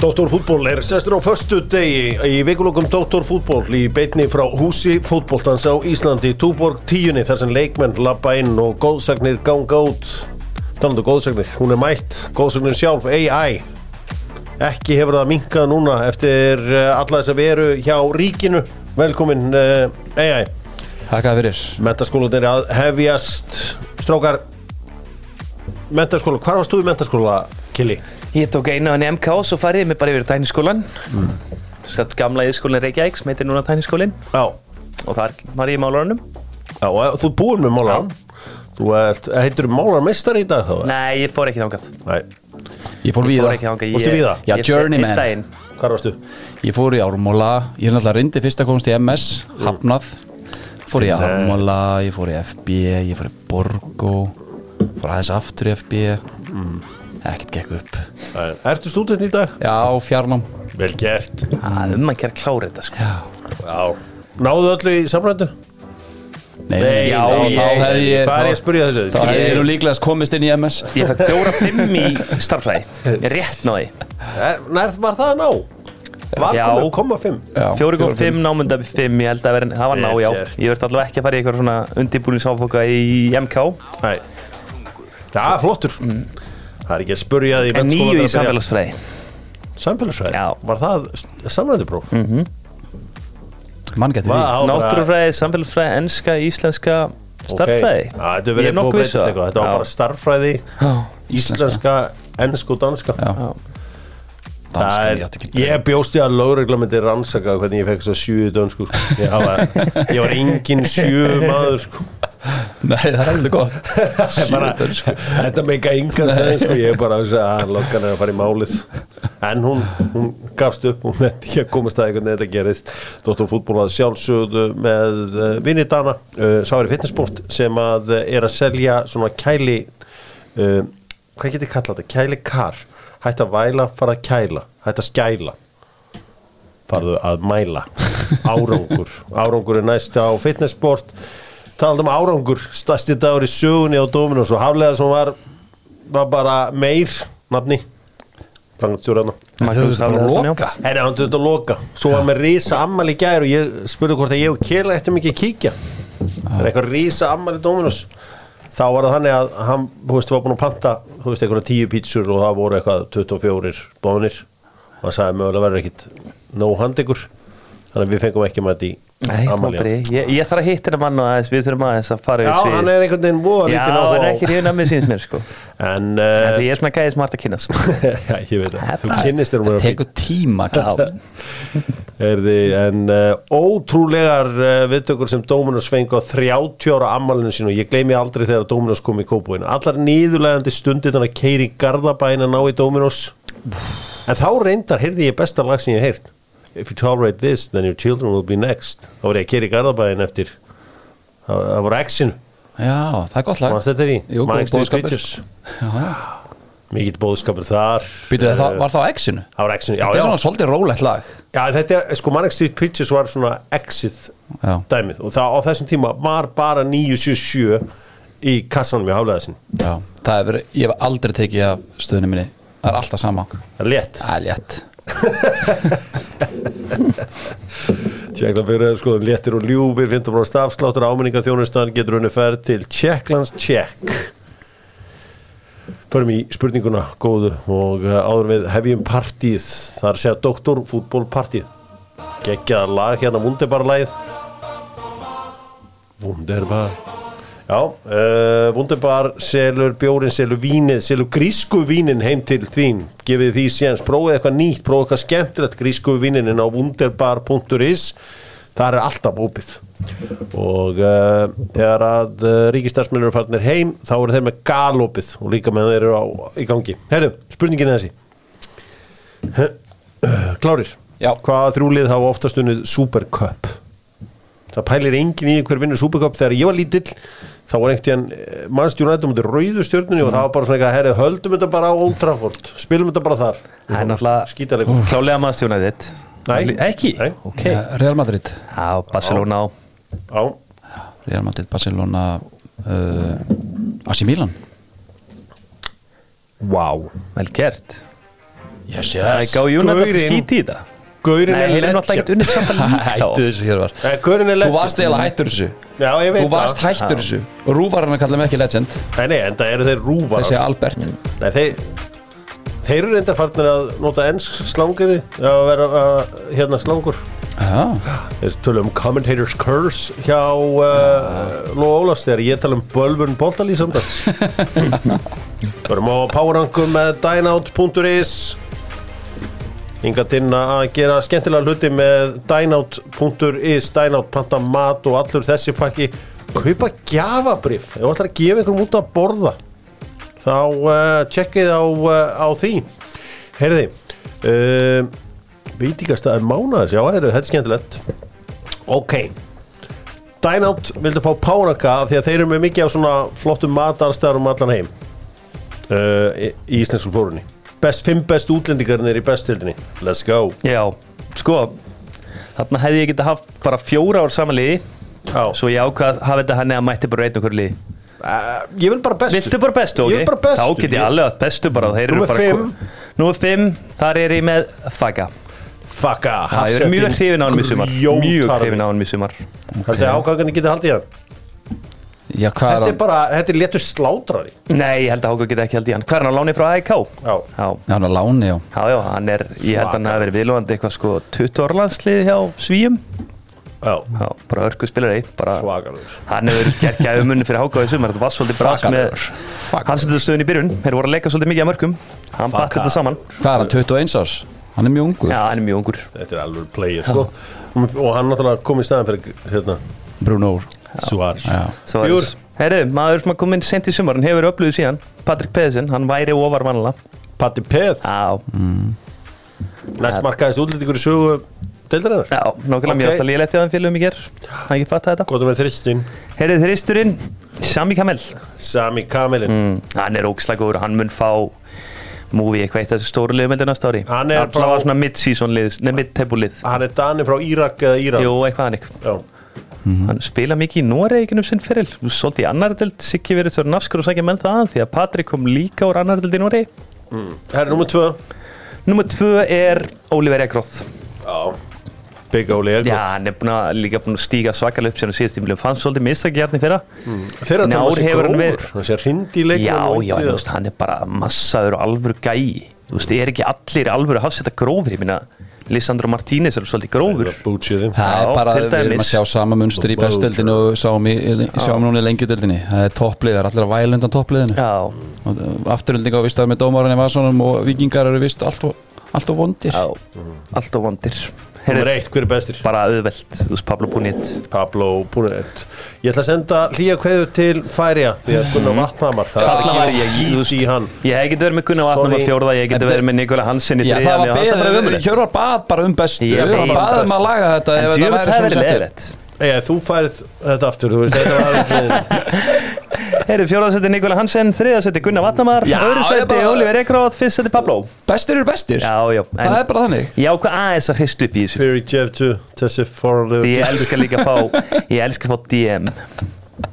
Dóttor fútból er sestur á föstu degi í vikulokum Dóttor fútból í beitni frá húsi fútbóltans á Íslandi. Túborg tíunni þar sem leikmenn lappa inn og góðsagnir ganga út. Talandu góðsagnir, hún er mætt. Góðsagnir sjálf, AI ekki hefur það minkað núna eftir eh, alla þess að veru hjá ríkinu. Velkomin uh, AI Takk að fyrir. Mentaskólan er að hefjast. Strákar Mentaskóla, hvar varst þú í mentaskóla, Kili? Ég tók einu hann í MK og svo farið ég mig bara yfir tæniskólan mm. Sett gamla ískólinn Reykjavík sem heitir núna tæniskólinn Já, og þar var ég í málarunum Já, og þú búin með málaran Þú ert, heitir þú málarmeistar í dag þá? Nei, ég fór ekki þangað. Nei, Ég fór þangað. Fórstu Ég- víða? Já, ég- journeyman. hvar varstu? Ég fór í Ármóla. Ég er náttúrulega reyndi fyrst að komast í MS Hafnað. Fór í Ármóla Ég fór í FB Ég fór í Borgo Fór aðeins aftur í FB Ekkert gekk upp. Ertu stúdent í dag? Já, fjarnám Vel gert Það er um að gera klára þetta sko. Já Já Náðu öllu í samrættu? Nei, Nei, já, þá- þá hefði ég Hvað er ég að spyrja þessu? Þá hefði ég nú líklegast komist inn í MS Ég fætt fjóra fimm í starffræði Ég er rétt náði Er- Nær var það að ná? Var Já. komið koma fimm? Fjóri kom fimm. námunda fimm Ég held að vera, það var ná, já. Ég verði allavega ekki að fara í eitthvað svona undirbúningsáfoka í MK Nei Já, flottur Það er ekki að spurja því En nýju í samfélagsfræði Samfélagsfræði? Já. Var það samrættupróf? Mm. Mann geti því Náttúrufræði, samfélagsfræði, enska, íslenska Starffræði Já, þetta er búið að nokkuð breytast um eitthvað það. Þetta var bara starffræði Já. Íslenska, ennsku og danska Já, Það danska er, Ég ég bjóst ég að lögregla myndi rannsaka hvernig ég fekk svo sjö í dönsku sko. ég, ég var engin sjö maður sko. Nei, það er heldur gott bara, Sjúdön, sko. þetta meika yngan segja sko. ég er bara að að löggan er að fara í málið en hún, hún gafst upp hún nefndi ekki að komast að hvernig þetta gerist Dóttor fútból að sjálfsögðu með uh, vinnitana uh, Sári Fitnessport sem að uh, er að selja svona kæli uh, hvað getur kallað þetta? Kæli kar hætt að væla, fara að kæla. Hætt að skæla. Farðu að mæla. Árangur, árangur er næst á fitnessport talað um árangur. Stærsti dagur í sögunni á Dominos og haflega sem var, var bara meir nafni. Frangatstjóraðna Magnús Það er hann þetta að loka? Svo var með rísa ammali í gær og ég spurði hvort að ég og Kela eftir mikið að kíkja. Það er eitthvað rísa ammali Dominos. Þá var það þannig að hann, þú veist, var búin að panta þú veist, eitthvað tíu pítsur og það voru eitthvað 24 bónir. Og hann sagði mögulega verður ekkit nóg hand ykkur þannig að við fengum ekki með þetta í Nei, Mobri, ég, ég þarf að hitta hennar mann og aðeins, við þurfum aðeins að fara Já, yfir hann er einhvern veginn voða Já, lítið hann er ekki hrifin að mér síns mér sko. En, En uh, því ég er svona gæði smart að kynast já, ég veit það, þú kynnist þér um Það að tekur tíma. Erði, en uh, ótrúlegar uh, viðtökur sem Dominos fengi á 30 ára ammalinu sín og ég gleymi aldrei þegar Dominos kom í kópúinu allar nýðulegandi stundir þannig að keiri Garðabæn að ná í Dominos en þá reyndar heyrði ég besta lag sem ég hef heyrt If you tolerate this, then your children will be next. Þá var ég að keiri Garðabæn eftir. Það, það voru X-inu Já, það er gott lag. Mikill bóðskapur þar. Býtu það, Eh, var það á X-inu? Það var X-inu, já, Þetta er já. svona svolítið rólegt lag. Já, þetta sko, Manic Street Preachers var svona exit Já, dæmið. Og það á þessum tíma var bara 977 í kassanum í hafleðasin já Það er verið, ég hef aldrei tekið af stöðunum minni. Það er alltaf sama. Það er létt. Það er létt Tjekkland fyrir sko léttir og ljúfir 15 frá stafsláttur áminninga þjónustan getur henni ferð til Tjekklands Tjekk Förum í spurninguna góðu og uh, áður við hefjum partíð að segja doktorfútbólpartíð geggjaðar lag hérna Wunderbar lagið Wunderbar Já, uh, Wunderbar selur bjórin, selur vínið, selur grísku vínin heim til þín. Gefið því séns, prófið eitthvað nýtt prófið eitthvað skemmtilegt grísku vínin á wunderbar.is það er alltaf opið. Og uh, þegar að uh, ríkistarsmennir eru farnir heim þá eru þeir með galopið og líka með þeir eru á, í gangi. Herru, spurningin er þessi. Klárir? Já. Hvaða þrjúlið hafa oftast unnið Supercup? Það pælir engin í hver vinnur Supercup. Þegar ég var lítill þá var einhvern veginn mannstjónættum út í rauðu stjórnunni og það var bara svona eitthvað herrið, höldum þetta bara á Old Trafford spilum þetta bara þar. Það er náttúrulega skítaleikur klálega Nei. Ekki? Nei. Ok. Ja, Real Madrid. Já, Barcelona á. Real Madrid, Barcelona uh, AC Milan. Wow Vel gert. Yes, Það er yes. gáði Júnat að Gaurinn- skíti í þetta Gaurin er legend. að Hættu þessu hér var Nei, Gaurin er Þú legend varst eiginlega hættur þessu. Já, ég veit Þú varst það. hættur þessu. Og rúvarinn að kalla mig ekki legend. Nei, nei, en það eru þeir rúvar Þessi Albert. Nei, þeir Þeir eru reyndar farnir að nota ensk slangriði að vera uh, hérna slangur. Já, Þeir tala um commentators curse hjá uh, Ló Ólafs þegar ég tala um bölvun boltalýsandars Við erum á powerangum með dynout.is Hingað inn að gera skemmtilega hluti með dynout.is Dynout, panta mat og allur þessi pakki. Kaupa gjafabrif Ef þú ætlar að gefa einhverjum út að borða þá uh, tjekkið á, uh, á því. Heyrði uh, Veitingastæður mánaðis, já, þetta er skemmtilegt. Ok. Dynout vildi fá pánaka því að þeir eru með mikið af svona flottum matarstæður um allan heim í, í íslensku flórunni Best, fimm best útlendingarnir í bestöldinni Let's go. Já, sko Þarna hefði ég getað haft bara fjóra ár samanliði Já. Svo ég ákvað að hafa þetta hann eða mætti bara einn okkur liði. Uh, Ég vil bara bestu. Viltu bara bestu, ok? Ég vil bara bestu. Þá get ég alveg að bestu bara þeir eru Númer bara fimm. Númer 5, þar er ég með Faga Fucka Það er mjög hrifin á hann í sumar. Mjög hrifin á hann í sumar. Þetta er ágangan getið haldið hann já Þetta er er bara, þetta er léttur slátrari. Nei, ég held að Háka geti ekki held í hann. Hvað er hann á láni frá AIK? Já. Já, Já, hann er láni, já. Já, já, hann er Ég held að hann hafi verið viðlóðandi eitthvað sko 20 orðlandslið hjá Svíum. Já, Já, bara örgu spilari Hann hefur gert gæfumunni fyrir Háka í sumar Þetta var svolítið bras með Hann setið stöðun í byrjun. Þeir voru að leika svolítið mikið að mörgum. Hann batt þetta saman. Hvað er hann, 21 árs? Hann er mjög ungur. Já, hann er mjög ungur. Þetta er alveg player sko. Og hann náttúrulega kom í staðan fyrir hérna Bruno Er- Fjúr. Herðu, maður sem að koma inn sent í sumar Hann hefur upplöðu síðan Patrik Pedersen, hann væri ofar vanlega Patti Peð Já, Næst markaðist útlendingur í sögu Deildarinnar? Já, nákvæmlega Ok. mjög okay. Ég leti að hann félögum í ger Það ekki fatta þetta? Góðum með þristin Herðu, þristurinn Sami Kamel. Sami Kamilin mm, Hann er ógislega góður, hann mun fá Múvi eitthvað eitt af þessu stóru liðum heldur næsta ári. Hann er frá frá- svona mid-season lið, nei mid-table lið. Hann er Dani frá Írak eða Íran? Jú, eitthvað hann Já. Hann spila mikið í Noregi ekki um sinn fyrir Svolítið í annar delt, Siggi verið þurr nafskur og sækja menn það að því að Patrik kom líka úr annar delt í Noregi. Herri, nummer tvö. Númer tvö er Oliver Ekroth. Já. Big Oli er Já, hann er búin að, líka búin að stíga svakalega upp síðan á síðast tímulum, fannst svolítið mistaki hérna í fyrra. Þeirra Nei, tala sig hefur hann grófur. verið- Hann sé hrindi í leikinu Já, já, hann er bara massaður og alvöru gæi. Þú veist, er ekki allir alvöru hafsetta grófur Ég minna, Lissandro Martínez er svolítið grófur. Það er bara, til við erum að sjá sama munstur í bestöldinu og sáum, í, sáum núna í lengjudeldinni Það er topplið, það er allir að væla undan toppliðinu. Já, Afturöldinga á vistaður með dómarinn og vikingar eru vist allt og, allt og vondir. Já, allt og vondir Heyrðu, eitt, hver er bestir? bara auðvelt, þú veist, Pablo Punit Pablo Punet Ég ætla að senda hlýja kveðu til Færia Því að Gunnar Vatnamar Það er ekki ég, þú skít veist, í hann. Ég hef getið verið með Gunnar að fjórða, ég hef getið verið með Nikola Hansen í ömurlegt. Hjörvar bað bara um bestu. Ég Hann veit baði um að laga þetta ef En væri það svona verið leðilegt Eða, þú færð þetta aftur, þú veist, þetta var ekki Heyrðu, fjórðarsætti Nikola Hansen, þriðarsætti Gunnar Vatnamar Já, öðru ég sætti bara- Oliver Ekroth, fyrst sætti Pablo. Bestir eru bestir, Já, já, það er bara þannig. Ég ákvað aðeins að hristu upp í þessu? Fyrir Jeff to þessi forlu ég elska líka að fá Ég elska að fá DM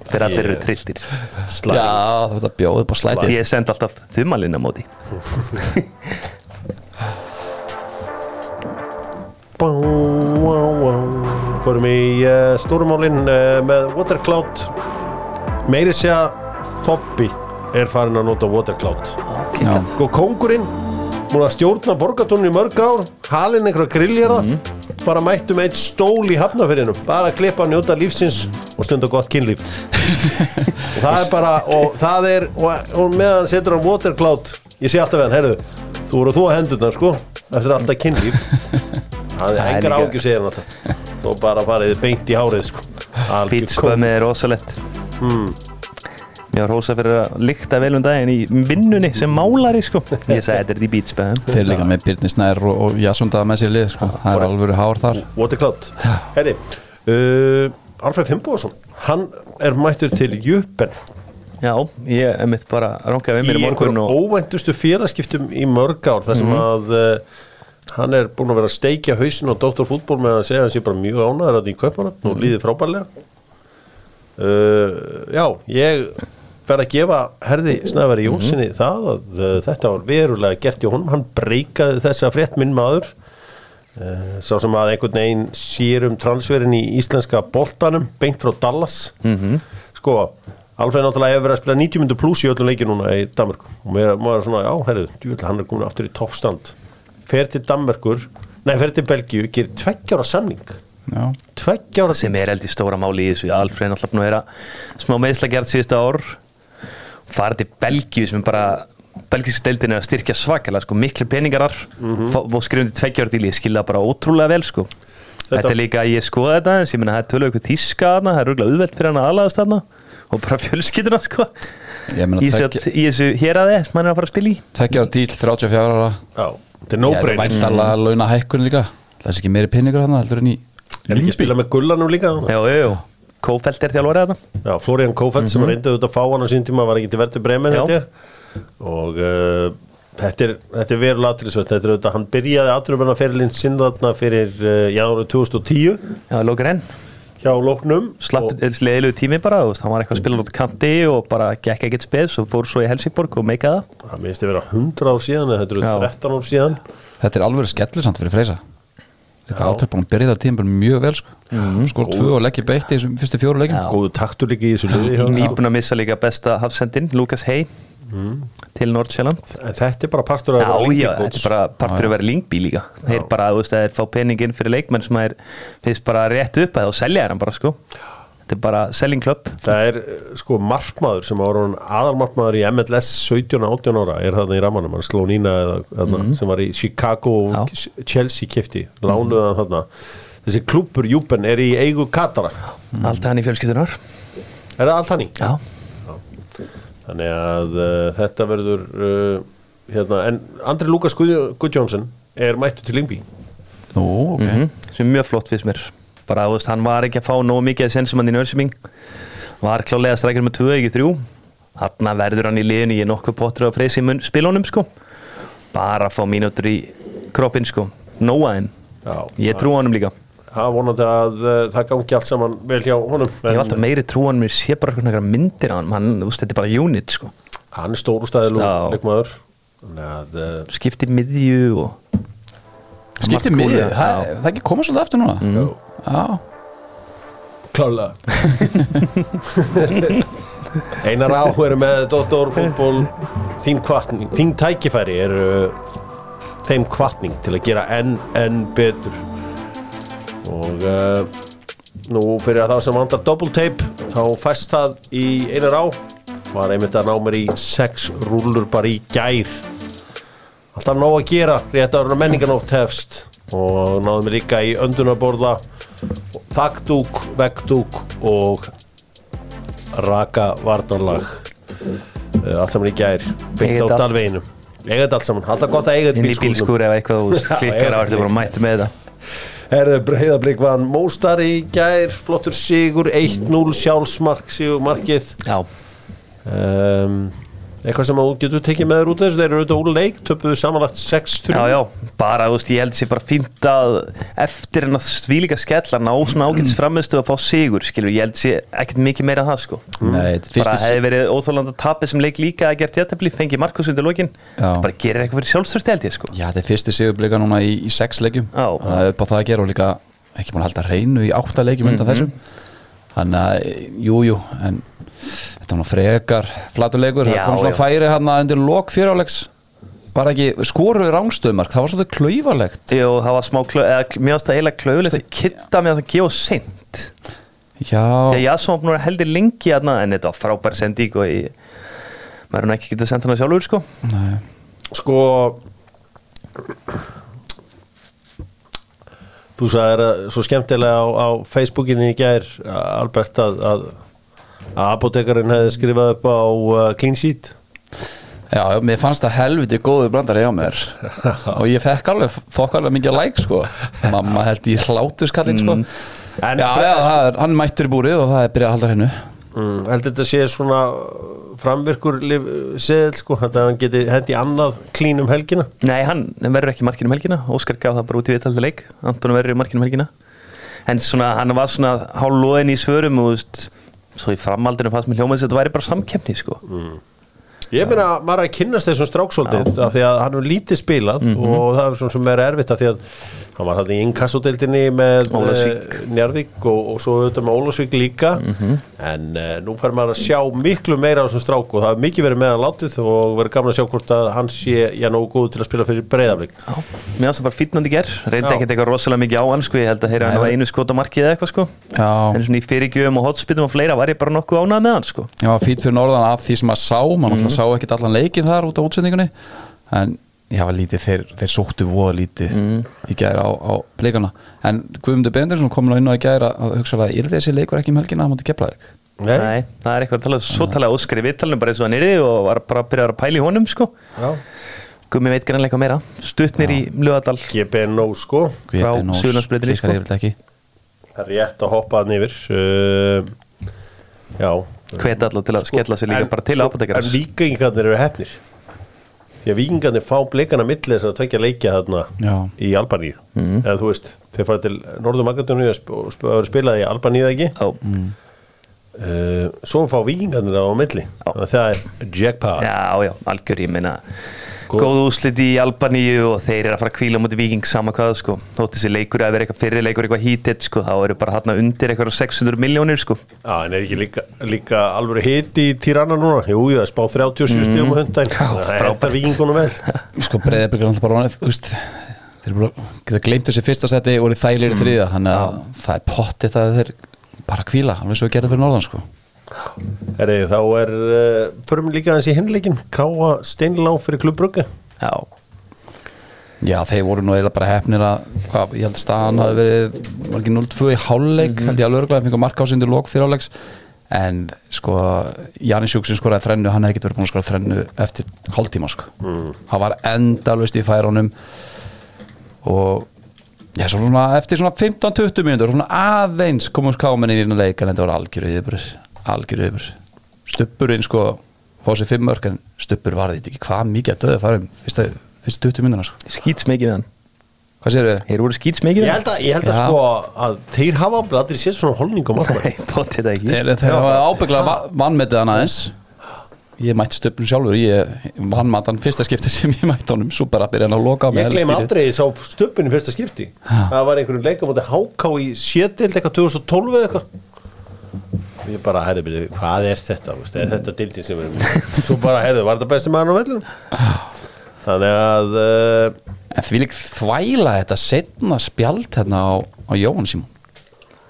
Þegar allir eru Yeah. trilltir Slæm Já, þú ert að bjóða upp á slæti Ég send alltaf þumalinn á móti. Fórum í uh, stórumálinn uh, með Watercloud. Meiri sé að Þoppi er farin að nota Watercloud Já. Sko kongurinn Múin að stjórna borgatónu í mörg ár Halinn einhverja griljara Bara mættum eitt stól í hafnafyrinum Bara að klippa að njóta lífsins Og stunda gott kynlíf. Og það er bara Og það er Og, og meðan setur hann Watercloud Ég sé alltaf við hann, herðu Þú voru þú að hendurna sko Eftir alltaf kynlíf. Það er engar ágjur segir hann alltaf. Þó bara farið beint í hárið sko. Algjör Pítskömmið er rosalett Hmm. Mér var hósa fyrir að lykta vel um daginn í vinnunni sem málari sko. Ég sagði þetta er því bítspöðum Þeir líka með Byrni Snær og, og Jassundaða með sér í lið sko. Það er alveg hár þar. Watercloud. Herri uh, Alfred Fimboðsson Hann er mættur til Juppen. Já, ég er mitt bara rankaði við í mér í morgun einhverjum og óvæntustu félagskiptum í mörg ár þar sem að uh, hann er búin að vera að steikja hausin og Dr. Fútból með að segja hann sé bara mjög ánæður að því í kaupanum og líði frábærlega. Uh, Já, ég verð að gefa herði Snævari Jónssoni það að uh, þetta var verulega gert í honum, hann breykaði þessa frétt minn maður. Uh, sá sem að einhvern veginn sér um transferin í íslenska boltanum beint frá Dallas. -hmm. sko, Alfred náttúrulega hefur verið að spila 90 myndur pluss í öllum leikið núna í Danmark og maður svona, já, herðu, djúvel, hann er komin aftur í toppstand. Fer til Danmarkur nei, fer til Belgíu, gerir tveggjára samning. Já, tveggjára sem er held í stóra máli í þessu. Alfred er náttúrulega búin að smá meðslagjart síðustu ár farið til Belgíu sem er bara belgísk deildin er að styrkja svakalega sko, miklu peningarar. Mm -hmm. og skrifum til tveggjára ég skilða bara ótrúlega vel sko. þetta, er líka, ég skoða þetta ég minna það er eitthvað tíska það er rúglega auðvelt fyrir hann að aðlaðast þarna og bara fjölskylduna sko. Í, þessu- í þessu hér að þess mann er að fara að spila í. Tveggja ára díl, 34 ára. Þetta er no no-brain Væntarlega launa hækkun líka. Það er ekki meiri pinningur hann heldur en í er að spila með gullanum líka já, já, já, Kófeld er þjálfari þarna. Já, Florian Kofeld sem reyndi auðvitað að fá hann á sín tíma var ekki til verður ég. Og uh, þetta er, þetta er verulega aðriðsvært þetta er auðvitað, hann byrjaði aðriðbjörna ferilinn sinn þarna fyrir uh, janúri 2010 já, Lókar enn. Hjá Lóknum slapp leðilegu tími bara og hann var eitthvað að spila út kanti og bara gekk ekkert spes og fór svo í Helsingborg og meikaða það. Minnst að vera 100 ár síðan eða þetta eru Já. 13 ár síðan. Þetta er alveg skellur samt fyrir Freysa Líka Alfred búin að byrja það tíma mjög vel sko. Skor tvö og leggja beitt í þessum fyrstu fjóru Já. góðu taktur líka í þessu liði að missa líka besta hafsendin Lukas Hey til Nordsjælland þetta er bara partur að vera já, lengri þetta er bara partur að vera lingbi líka. Þeir bara, þú veist, að þeir fá peningin fyrir leikmenn sem er, þeir bara rétt upp að og selja þeir hann bara, sko þetta er bara selling club. Það er sko markmaður sem var hann aðalmarkmaður í MLS 17-18 ára er þarna í ramanum, hann sló Nína eða, þarna, sem var í Chicago Mhm. Já. Mhm. Chelsea kifti, lánuði hann þarna. Þessi klúpur Júben er í eigu Katara allt hann í fjölskyldunar er það allt hann í? já, þannig að uh, þetta verður uh, hérna, en Andri Lukas Guðjónsson er mættu til Lingby Nú, ok. Mhm, sem er mjög flott fyrst mér bara, þú veist, hann var ekki að fá nógu mikið að senn sem hann í nörsuming var klálega strækir með tvö, ekki þrjú. Hann verður hann í liðinu, ég er nokkuð pottur að freysi mun spilunum, sko. Bara að fá mínútur í kroppin, sko. Nóaðinn, Já, ég trú honum líka. Það vonandi að uh, það gangi allt saman vel hjá honum Ég hef alltaf meiri trú hann mér sé bara eitthvað myndir á hann, hann þú veist, þetta er bara unit sko. hann er stóru stæðilú Já. leikmaður. Uh, skiptir miðju og Skipti Margt miðið, kúlur, það það ekki koma svolítið aftur núna? Mm. Já, klálega Einar áhugur með Dóttor fútból þín þín tækifæri er uh, þeim kvartning til að gera enn, enn betur. Og uh, nú fyrir að það sem vandar double tape þá fæst það í einar á. Var einmitt að ná mér í sex rúlur bara í gær. Alltaf nóg að gera rétt ára menninganótt hefst. Og náðum við líka í öndunarborða þakdúk, veggdúk og raka varnarlag. Uh, allt saman í gær. Eiga á þetta allt. dalveginu eiga þetta allt saman, alltaf gott að eiga þetta í bílskúr ef eitthvað þú klikkar á þetta bara mættu með það Herðu breyðablík vann Móstar í gær, flottur sigur 1-0 sjálfsmark sigur markið já, um, eitthvað sem þú getur tekið með þér út þessu, þeir eru auðvitað úr leik töpuðu samanlagt 6-3 já, já, bara þú veist, ég held sér bara fínt að eftir en að svílíka skella ná svona ágætis framistu að fá sigur skilur, ég held sér ekkert mikið meira en það sko. Nei, þetta er bara fyrsti hefði verið óþáland að tapja sem leik líka að gera tjáttefli, fengi Markus undir lokin Já. bara gerir eitthvað fyrir sjálfstörsti held ég sko. Já, þetta er fyrsti sigurblika núna í, í sex leikjum. Já. Þannig að upp á það að gera og líka ekki múin að halda hreinu í átta leikjum undan þessum. Þannig að, jú, jú en þetta var nú frekar flatur leikur, það kom svona já. færi hann að undir lok fyriráleiks bara ekki, skoruðu rángstöðumark það var svolítið klaufarlegt Jú, það var smá, eða, mér ást það eiginlega klöfulegt að kitta með að það gefa seint. Já, Þegar ég aðsum að heldur lengi aðna en þetta var frábær sendík og ég, maður er nú ekki getað sendt hana sjálfur sko. Nei, sko þú sagðir að svo skemmtilega á, á Facebookinni í gær Albert að, að, að apotekarinn hefði skrifað upp á uh, clean sheet. Já, já, mér fannst það helviti góðu brandari á mér. Og ég fekk alveg fokk alveg mikið like sko. Mamma held í hlátuskallin sko. En Já, já, það er, hann mættur í búrið og það er byrjað að halda hennu mm, heldur þetta sé svona framvirkur seðil sko, þetta að hann geti hendi annað clean um helgina. Nei, hann verður ekki markinn um helgina. Óskar gaf það bara út í viðtaldi leik. Anton verður markinn um helgina. En svona, hann var svona hálflóðin í svörum og þú veist, svo í framaldinu fannst mér hljómaðis að þetta væri bara samkeppni sko. Ég meina, maður er að kynnast þessum stráksóldið af því að hann er lítið spilað Mhm. og það er svona sem er erfitt af því að hann var hann í inkassodeildinni með eh, Njarðvík og, og svo auðvitað með Ólafsvík líka Mhm. en uh, nú fær maður að sjá miklu meira af þessum strák og það er mikið verið með hann látið og verið gaman að sjá hvort að hann sé já nógu góð til að spila fyrir breyðaflik mér fannst það bara fítnandi ger reyndi Já. ekkert eitthvað rosalega mikið á hann sko. ég held að heyra hann var einu skot á markið eða eitthvað sko. Já, en svona í fyrirgjöfum og hotspittum og fleira var ég bara nokkuð ánað með hann sko. var fýtt fyrir norðan af því sem maður sá Mhm. mm. sá ekkert allan leikin þar út á útsendingunni en var lítið, þeir, þeir sóttu voða lítið Mhm. í gæra á, á leikana. En Guðmundur Bendinsson kom nú inn á í gæra að hugsa að er þessi leikur ekki um helgina að múti keflaðið Nei, það er eitthvað að tala svo talaði Óskar í vittalinu bara eins og hann er og var bara að byrja að pæla í honum sko. Já. Gummi veit grannlega eitthvað meira. Stuttnir í Lögadal GBNO sko. Frá Suðurlandsbrautinni, sko. það er rétt að hoppa hann yfir. Uh, Já. Hveta allar til að skella sig líka en, bara til sko, ábúttekar En vikingarnir eru hefnir Því að vikingarnir fá blikana milli þess að tvekja leikja þarna Já. í Albaníu. Eða þú veist, þeir fara til Norður Magadónu og sp sp spilaði í Albaníu eða ekki? Já, uh, Svo fá vikingarnir á milli. Þannig að það er jackpot. Já, já, algjör ég meina Góð- Góð úslit í Albaníu og þeir eru að fara að kvíla mútið viking sama hvað sko. Þótt þessi leikur að vera eitthvað fyrir leikur eitthvað hítið sko Þá eru bara þarna undir eitthvað 600 miljónir sko. Já, en er ekki líka, líka alveg hiti í Tirana núna? Jú, jú, það er spá 37 stíðum á hundæn Það er þetta vikingunum vel. Sko Breiðabrygg er alltaf bara þú veist, þeir eru bara geta gleymt þessi fyrsta seti og eru þægilegir í þriða þannig að það er pottitt að þeir bara kvíla, alveg svo gerði fyrir norðan sko Herri, þá er, uh, förum líka aðeins í hinleikin. Káa Steinlá fyrir klubbrugga Já, Já, þeir voru nú eiginlega bara hefnir að hvað, ég held að staðan hafi verið var ekki 0-2 í hálfleik, held ég alveg marka á sinni lók fyrir hálfleiks en sko, Janis Júksin skoraði þrennu, hann hefði ekki verið búin að skora þrennu eftir hálftíma sko. Hann var endalvist í færunum. Og já, svo svona eftir svona 15-20 mínútur svona aðeins komum skámen inn í þennan leik en þetta var algjöru yfir stuppurinn sko sér fimm mörk en stuppur var þetta ekki. Hvað mikið að döða farum fyrstu, fyrstu 20 mínútur sko. skýts mikið við hann. Hvað sér þau? Þeir voru skýts mikið Ég held að, ég held að sko að þeir hafa allir séð svona holning á markmann Nei, bótið þetta ekki. Þeir, þeir hafa ábygglega vannmetið hann aðeins. Ég mætti stöpnum sjálfur ég vann matan fyrsta skipti sem ég mætti honum. Svo bara byrja hann að loka á mig Ég gleym elskýrið. aldrei, ég sá stöppin í fyrsta skipti. Það var einhverjum leikum átti háká í sétild eitthvað 2012 eða eitthvað Ég bara, herri, byrju, hvað er þetta? veist, Er þetta dildin sem við erum Svo bara, herri, var þetta besti maður á vellum? Þannig að uh, en því lík þvæla þetta setna spjald hérna á, á Jóhann Simón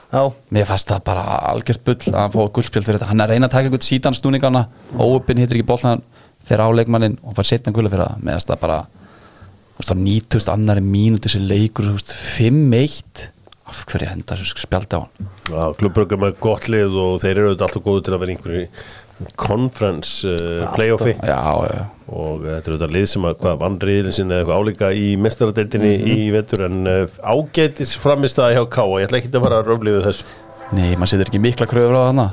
Já, mér fannst það bara algjört bull að hann fóði guldspjald fyrir þetta. Hann er reyna að taka einhvern sítan snúningana óöpinn hittir ekki boltan þegar á leikmannin og fær setna gulda fyrir það. Með þess að bara 9000 annari mínúti þessi leikur þú veist, 5-1 af hverju henda þessu spjaldi á hann? Já, klubbrugga með gott lið og þeir eru alltaf góðu til að vera einhverju conference uh, playoffi já, já, og uh, þetta er auðvitað lið sem að hvað vandriðin sinni eða eitthvað álíka í mestaradeildinni í vetur en uh, ágætis framist að hjá Káa, ég ætla ekki að fara að röfli við þessu. Nei, maður setur ekki mikla kröfur á þarna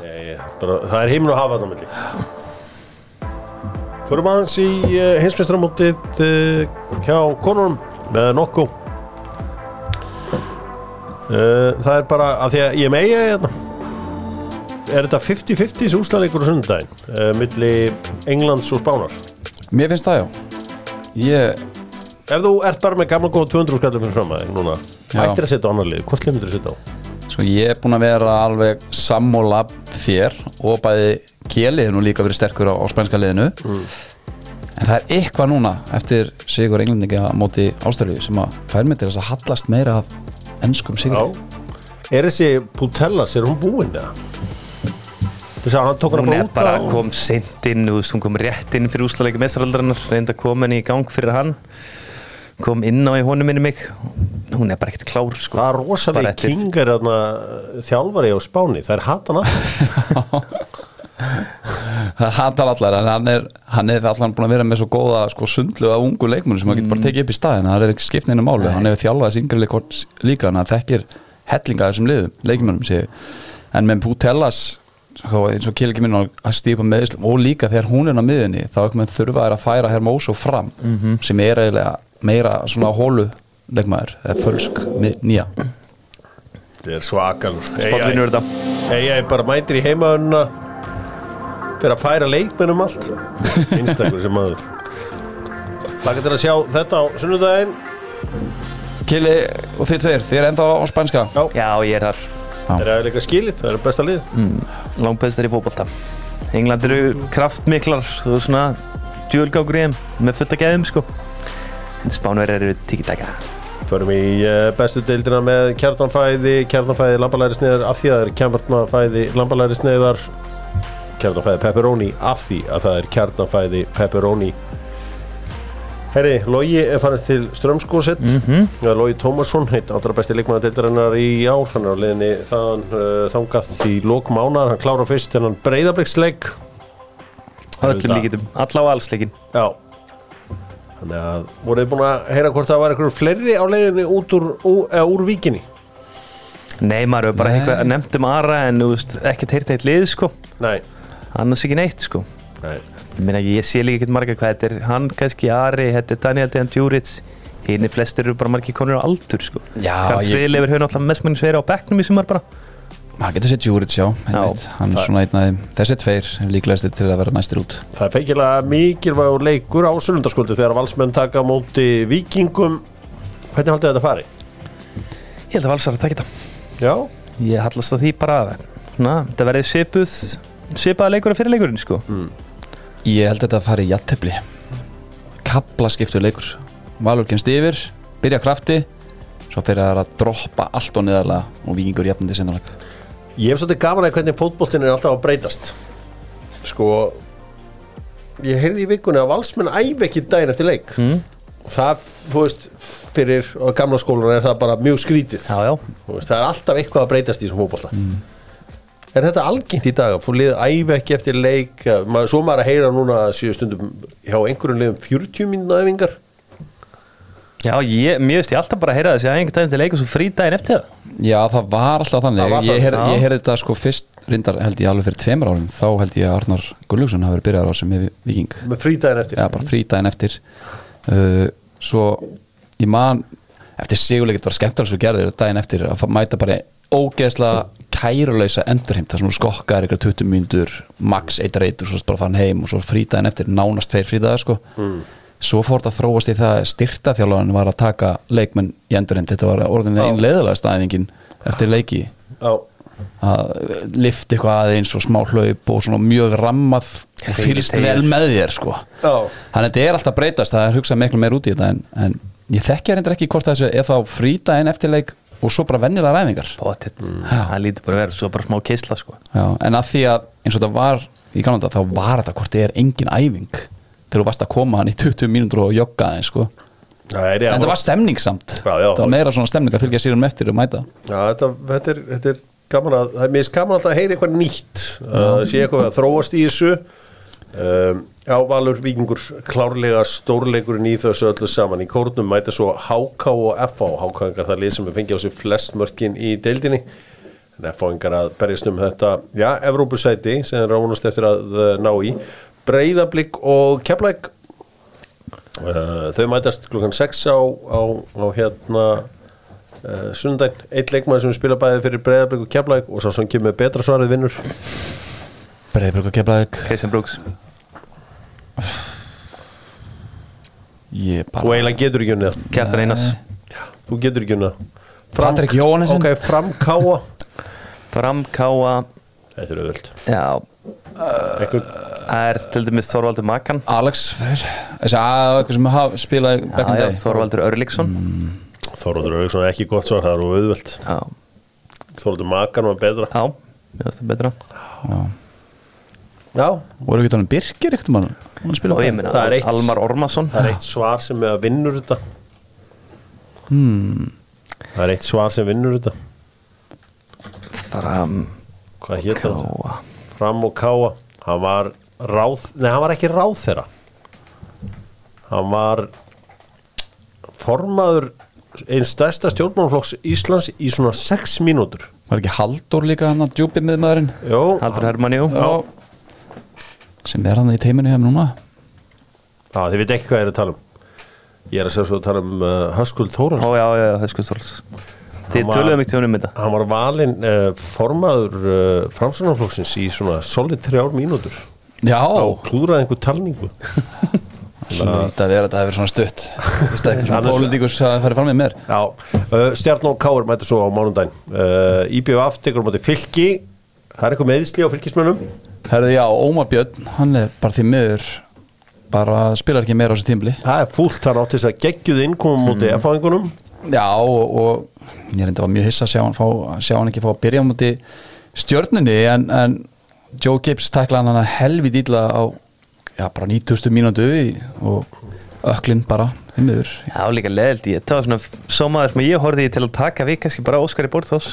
það er heiminn að hafa þetta á milli. Förum aðeins í uh, hinsmestramótið hjá konunum með nokku. uh, Það er bara af því að ég megi hérna. Er þetta 50-50 þessi úslaleikur á sundaginn uh, milli Englands og Spánar? Mér finnst það já. Ég, Ef þú ert bara með gamla góða 200 skallum fyrir fram að þig núna Já. Ættir að setja á annar lið, hvort lið myndir að setja á? sko ég er búin að vera alveg sammóla þér og bæði kjeliðinu líka verið sterkur á, á spænska liðinu. En það er eitthvað núna eftir Sigur Englendinga móti Ástralíu sem að fær mig til þess að hallast meira af ennskum Sigur Er þessi Putellas, er hún búinn eða? Þess að hann tók hana hún er bara á kom seint inn þú veist, hún kom rétt inn fyrir úsleika mestaraldarinnar reynda að koma henni í gang fyrir hann. Kom inn á í honum minni mig. Hún er bara ekkert klár sko. Það er rosalega eftir- king þarna þjálfari á Spáni, það er hatan að er hattar allar en hann er, hann er allan búin að vera með svo góða sko, sundlu af ungu leikmunum sem hann getur bara tekið upp í staðin það er ekki skipt neina máli, hann hefur þjálfað þessi yngri leikvort líka, hann þekkir hellinga af þessum liðum, leikmennum sé ég. en með Putellas sko, eins og ekki minn að stípa meðslum og líka þegar hún er á miðinni þá ekki með þurfa að færa Hermoso fram sem er eiginlega meira svona hólu leikmaður, eða fölsk nýja. Það er svakalur. Þetta. Ég er bara mætir í heimaðunna fyrir að færa leikmennum allt. Einstakur sem maður. Laka til að sjá þetta á sunnudaginn? Kili og þið tveir, þið er ennþá á spænska? Já, Já, ég er þar. Það er líka skilið, það er besta lið. Langbæstar í fótbolta. England eru kraftmiklar Þú er svona djúlgákur í þeim Með fulla gæðum sko. En Spánverðir eru tiki-taka. Förum í uh, bestu deildina með kjarnanfæði, kjarnanfæði, lambalæri sneiðar af því að það er kjarnanfæði, lambalæri sneiðar kjarnanfæði pepperoni af því að það er kjarnanfæði pepperoni. Herri, Logi er farin til Strömskósett mm -hmm. Logi Tómasson, heitt allra besti leikmanna deildarinnar í ár. Hann er á leiðinni þaðan uh, þangað í lok mánar, hann klára fyrst þennan breyðabliksleik Öllum Auðvitað. líkitum, alla á allsleikin Já. Þannig að voruð þið búin að heyra hvort það var einhverjum fleiri á leiðinni út úr, úr, eða úr víkinni? Nei, maður hefur bara Nei. eitthvað nefnt um Ara En þú veist, ekkert heyrt eitt lið sko. Nei, Annars ekki neitt sko. Nei. Ég meina, ég sé líka ekkert marga hvað þetta er. Hann kannski Ari, þetta er Daniel Dejan Djuric. Hínni flestir eru bara margir konur á aldur sko. Já, ég- friðleifur hefur náttúrulega mest mennins verið á bekknum í sumar bara. Maður getur sér Júrits, já, einmitt. hann er svona einn af þeim. Þessi tveir er líklegastir til að vera næstir út. Það er feikilega mikilvægur leikur á sunnundaskvöldu þegar valsmenn taka á móti vikingum Hvernig haldið þetta fari? Ég held að valsar að taka þetta. Já, Ég hallast að því bara Svona, þetta verði svipuð Svipaða leikur að fyrir leikurinn sko. Ég held að þetta fari í jattefli Kabla skiptur leikur. Valur kemst yfir, byrja krafti Svo fyrir það að droppa allt og neðarlega og vikingur jafnandi senarleg ég hef svolítið gaman að hvernig fótboltin er alltaf að breytast. Sko Ég heyrði í vikunni að valsmenn æfi ekki daginn eftir leik. Mm. og það, þú veist, fyrir gamla skólan er það bara mjög skrítið. Já, já. Veist, það er alltaf eitthvað að breytast í þessum fótbolta Er þetta algengt í dag að fór liðið æfi ekki eftir leik? Að maður, svo maður að heyra núna að síðu stundum hjá einhverjum liðum 40 mínúna æfingar. Já, ég, mér veist ég alltaf bara að heyra þessi að einhvern daginn til leikur svo frí daginn eftir það. Já, það var alltaf þannig. Var Ég það, heyrði já. ég heyrði þetta sko fyrst reyndar held ég alveg fyrir tveimur árum. Þá held ég að Arnar Gullugson hafi verið byrjaðar á sem við viking með frídæðin eftir. Já, bara frídæðin eftir. Uh, Svo ég man eftir sigurleikit var skemmtilega svo gerðir daginn eftir að mæta bara ógeðslega kæruleysa endurheimt þar sem þú skokkar ykkur 20 mínútur max eitt reytur, svo bara farin heim og svo frídæðin eftir nánast tveir frídæðar sko. Svo fór þetta að þróast í það styrta þjálfarinn var að taka leikmenn í endurheimt. Þetta var orðin Já. einn leiðilega staðingin eftir leiki. Já, að lifta eitthvað aðeins og smá hlaup og svona mjög rammað og fylgst vel með þér sko. Já, þannig að þetta er alltaf breytast, það er hugsað miklu meir út í þetta en, en ég þekkja reyndar ekki hvort þessu er þá frídæðin eftirleik og svo bara vennilega ræfingar Pottet, Mm. það lítur bara vera svo bara smá keisla sko. Já, en að því að eins og þetta var í kannanda þá var þetta hvort þið er engin æfing þegar þú varst að koma hann í 20 mínútur og jogga aðeins sko. Það er en þetta var stemningssamt. Já, já. það var meira svona stemning að fylgja sérum eftir og mæta. Já, þetta, þetta, er, þetta er gaman að það er mist gaman að heyra eitthvað nýtt. Að sé eitthvað að þróast í þessu um, Já, Valur Víkingur klárlega stórleikurinn í þessu öllu saman í kórnum mæta svo HK og FH HK-ingar það lið sem við fengið á sig flest mörkin í deildinni. En FH-ingar að berjast um þetta já, Evrópusæti sem er ránast eftir að uh, ná í. Breiðablík og Keflæk uh, þau mætast klukkan 6 á, á, á hérna uh, sundaginn, eitt leikmaður sem spila bæði fyrir Breiðablík og Keflæk og svo sem kemur með betra svarið vinnur. Breiðbrögg og keflaðik Christian Brooks Þú bara eiginlega getur ekki unnið það. Kjartan Einars. Þú getur ekki unnið. Það. Patrik Jóhannesson. Ok, framkáa Framkáa Þetta er auðvöld það er til dæmis Þorvaldur Makan. Alex Freyr. Þessi að eitthvað sem hafa spilað Já, já, day Þorvaldur Örlíksson Þorvaldur Öryggsson ekki gott svar, það er auðvöld Já, Þorvaldur Makan var betra. Já, það betra. Já, voru ekki þannig Birkir ekkert mann hún spila Og ég meina, Það er eitt- Almar Ormason það er eitt svar sem er að vinnur þetta. Hmm. Það er eitt svar sem vinnur þetta. Fram Hvað hétt það? Fram og Káa Hann var ráð, nei hann var ekki ráð þeirra Hann var formaður einn stærsta stjórnmálflokks Íslands í svona 6 mínútur. Var ekki Halldór líka hann að djúpi með maðurinn Jó, Haldur Hermann, jú. Já. Sem er hann í teiminu hefum núna. Já, þið veit ekki hvað ég er að tala um. Ég er að segja svo að tala um uh, Höskuld Ó, Þórans já, já, það er sko stóls Þið töluðum ekki tjónum um þetta. Hann var valinn uh, formaður uh, framsvonarflokksins í svona solid þrjár mínútur. Já, og klúðraði einhver talningu. Svona þetta að vera þetta hefur svona stutt. Pólitíkus að fara fram með mér. Já, uh, Stjarn og Káur mæta svo á mánundaginn uh, IBF tekur á móti fylki. Það er eitthvað meðisli á fylkismönnum Herðu já, Ómar Björn, hann er bara því miður bara spilar ekki meira á þessu tímli Það er fúlt hann átti þess að geggjuð innkomum móti mm. F-fáingunum Já, og, og ég reyndi að var mjög hissa að sjá hann, fá, sjá hann ekki fá að byrja móti stjörnunni en, en Joe Gibbs tæklaði hann helvið ítla á já, bara 9000 mínútu í- og öklinn bara, miður. Já, líka leðild ég Það var svona sómaður sem ég horfði í til að taka við kannski bara Óskar í Borðós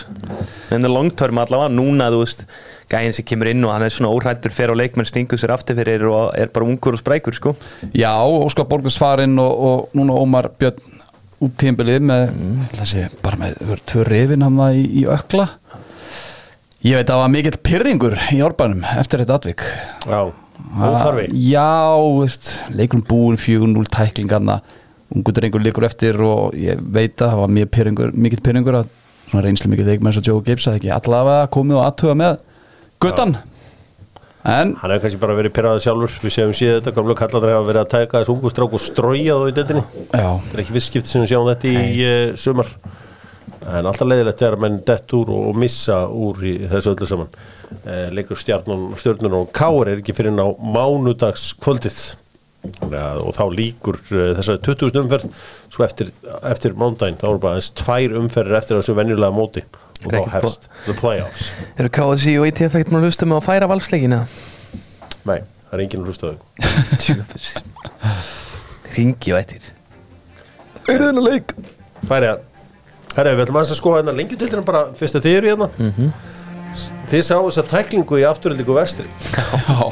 en það longtörm allavega núna þú veist gæðin sem kemur inn og hann er svona óhrættur fer á leikmenn stingur sér aftur fyrir og er bara ungur og sprækur sko. Já, Óskar Borgars farinn og, og núna Ómar Björn út tímbilið með, þessi, bara með það voru tvö rifin hann í, í ökla. Ég veit að það var mikill pyrringur í árbænum eftir þetta atvik. Já, óþarfi. Já, veist, leikurinn búin 4-0 tæklingarna. Ungu drengur leikur eftir og ég veit að það var mjög pyrringur, mikill pyrringur að svona reynslu mikill leikmenn svo Joe Gibbs að ekki allavega komið og aðtuga með guttan en Hann hefur kannski bara verið pyrraðið sjálfur Við séum síðan þetta, gamlu kalladræði hafa verið að tæka þessu ungu strák og strója þá í já, Það er ekki visskipti sem við sjáum þetta í uh, sumar En alltaf leiðilegt er að menn dett úr og, og missa úr í þessu öllu saman. Uh, Leikur stjarnun, stjörnun og káur er ekki fyrir á mánudags kvöldið ja, og þá líkur uh, þessari 20. umferð. Svo eftir, eftir mándaginn þá eru bara aðeins tvær umferðir eftir þessu venjulega móti. Og þá hefst the playoffs. Eru KSI og ITF ekkert maður hlusta með að færa valsleikina? Nei, það er enginn hlustaðu Ringi og eittir Er þennan leik? Færi að Herra, við ætlum að skoða hérna lengjutildina bara fyrst að þið eru hérna. Mhm. Þið sáu þess að tæklingu í afturöldingu vestri. Já.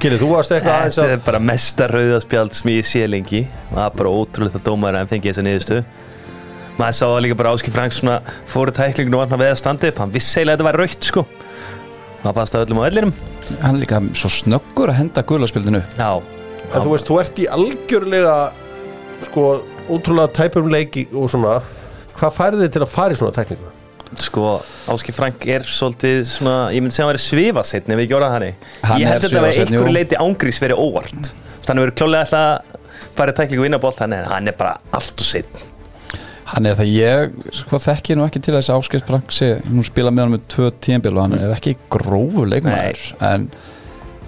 Kili, þú varst eitthvað aðeins Þetta að er bara mesta rauðaspjald sem ég sé lengi. Það er bara ótrúlega það dómar að hann fengi þessa niðurstu Maður sá það líka bara Áski Frank svona fóru tæklinginu og hann við að standa upp. Hann vissi eiginlega að þetta var raukt sko. Það fannst það öllum á öllinum hann er líka svo snöggur að henda gulaspildinu Já. En þú veist, þú ert í algjörlega sko, ótrúlega tæpum leiki og svona Hvað færði þið til að fara í svona tæklingu? Sko, Áski Frank er svolítið svona, ég myndi segja að hann er svifasetn ef við ekki orðað hann Hann Ég held að þetta jú. einhverju leiti ángrís verið óvart. Þannig að verið klálega alltaf að fara í tæklingu og vinna bolt hann hann er bara allt og setn hann er það ég sko þekki nú ekki til þess að Áskeitt Frank sé nú spila með hann með tvö tímbil og hann er ekki grófu leikmaður en,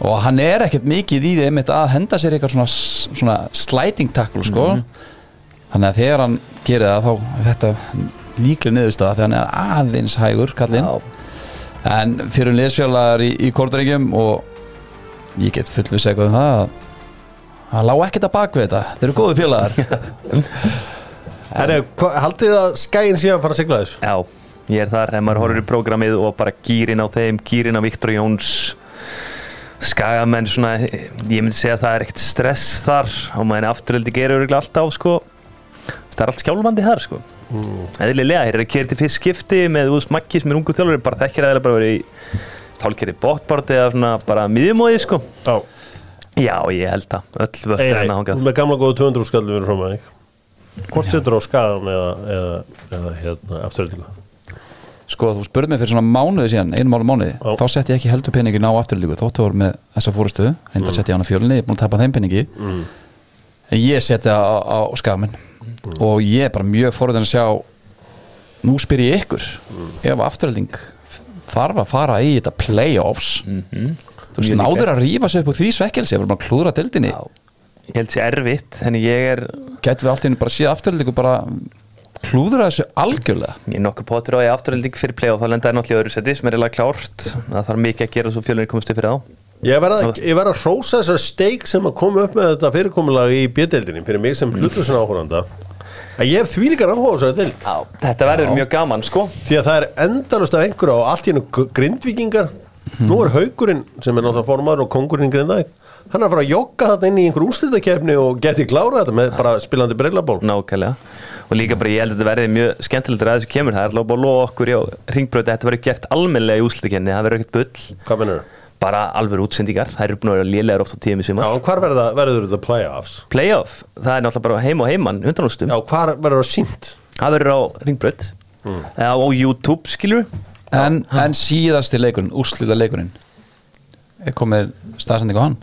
og hann er ekkert mikið í því einmitt að henda sér eitthvað svona, svona sliding tackle sko þannig að þegar hann gerir það þá þetta líklega niðurstaða þegar hann er aðeins hægur kallinn. En fyrir liðsfélagar í, í kortringjum og ég get fullvis eitthvað um það að hann lá ekkert að bak við þetta. Þeir eru góðu félagar. Herra, hva- haldið þið að skæin síðan fara að sigla þessu? Já, ég er þar, ef maður horfir í prógramið og bara gýrin á þeim, gýrin á Viktor Jóns skagamenn svona, ég myndi segja að það er ekkert stress þar og maður afturöldi örgulega alltaf sko það er allt skjálfandi þar sko. Mm. eðlilega, þeir eru að kera til fyrst skipti með úr smakki sem er ungu þjálfur bara þekkir eða bara verið í tálkeri bóttbort eða svona bara miðjumóði sko. Já, já, ég held það, öll vöttur Ei, nei, hennar þú hangað með gamla góðu 200 skallum við frá maður Hvort setur á skagan eða, eða, eða hérna, afturöldingu? Sko þú spurði mig fyrir svona mánuði síðan einum ára mánuði, Já. þá setti ég ekki heldur peningin á afturlíku, þóttu voru með þessa fórustuðu setti ég hann á fjölinni, ég er búin að tapa þeim peningi. Mm. en ég setti á, á skamin og ég er bara mjög fórhundin að sjá nú spyr ég ykkur ef afturlíking þarf að fara í þetta playoffs Mhm. þú veist, náður að rífa sig upp úr því svekkelsi, ég voru bara að klúðra dildinni Já, ég held sér erfitt, þannig ég er getum við allt í einu bara síða afturlíku bara klúðra þessu algjörlega? Ég er nokkuð pottur á að ég afturölding fyrir play og þá lenda ég náttúrulega öðru seti sem er eiginlega klárt. Það þarf mikið að gera svo fjölunir komast upp fyrir þá. Ég verð að, ég verð að hrósa þessar steik sem að koma upp með þetta fyrirkomulag í bjödeldinni fyrir mig sem hlutusin áhóranda að ég hef þvílíkar áhuga á þessari deild. Já, þetta verður mjög gaman sko. Því að það er endalust af einhverju og allt í hennu grindvíkingar. Nú er haugurinn sem er náttúrulega formar og kongurinn í grindaðik hann er að fara að jogga þetta inn í einhver úrslitakefni og geti klára þetta með bara spilandi breilaból Nákvæmlega. Og líka bara ég held að þetta verði mjög skemmtilegt að þessu kemur. Það er alveg bara að lofa okkur í ringbröti að þetta verður gert almennilega í úrslutakenni það verður ekkert bull. Hvað mennur? Bara alveg útsendingar. Það eru búin að vera lélegar oft á tími sem Já, og hvar verða, verður the playoffs? playoff? Það er náttúrulega bara heim og heimann undanústum Já, hvar verður það sínt? það verður á ringbröt eða á YouTube skilur en, en síðasti leikurinn, úrslita leikurinn er komið staðsending á hann?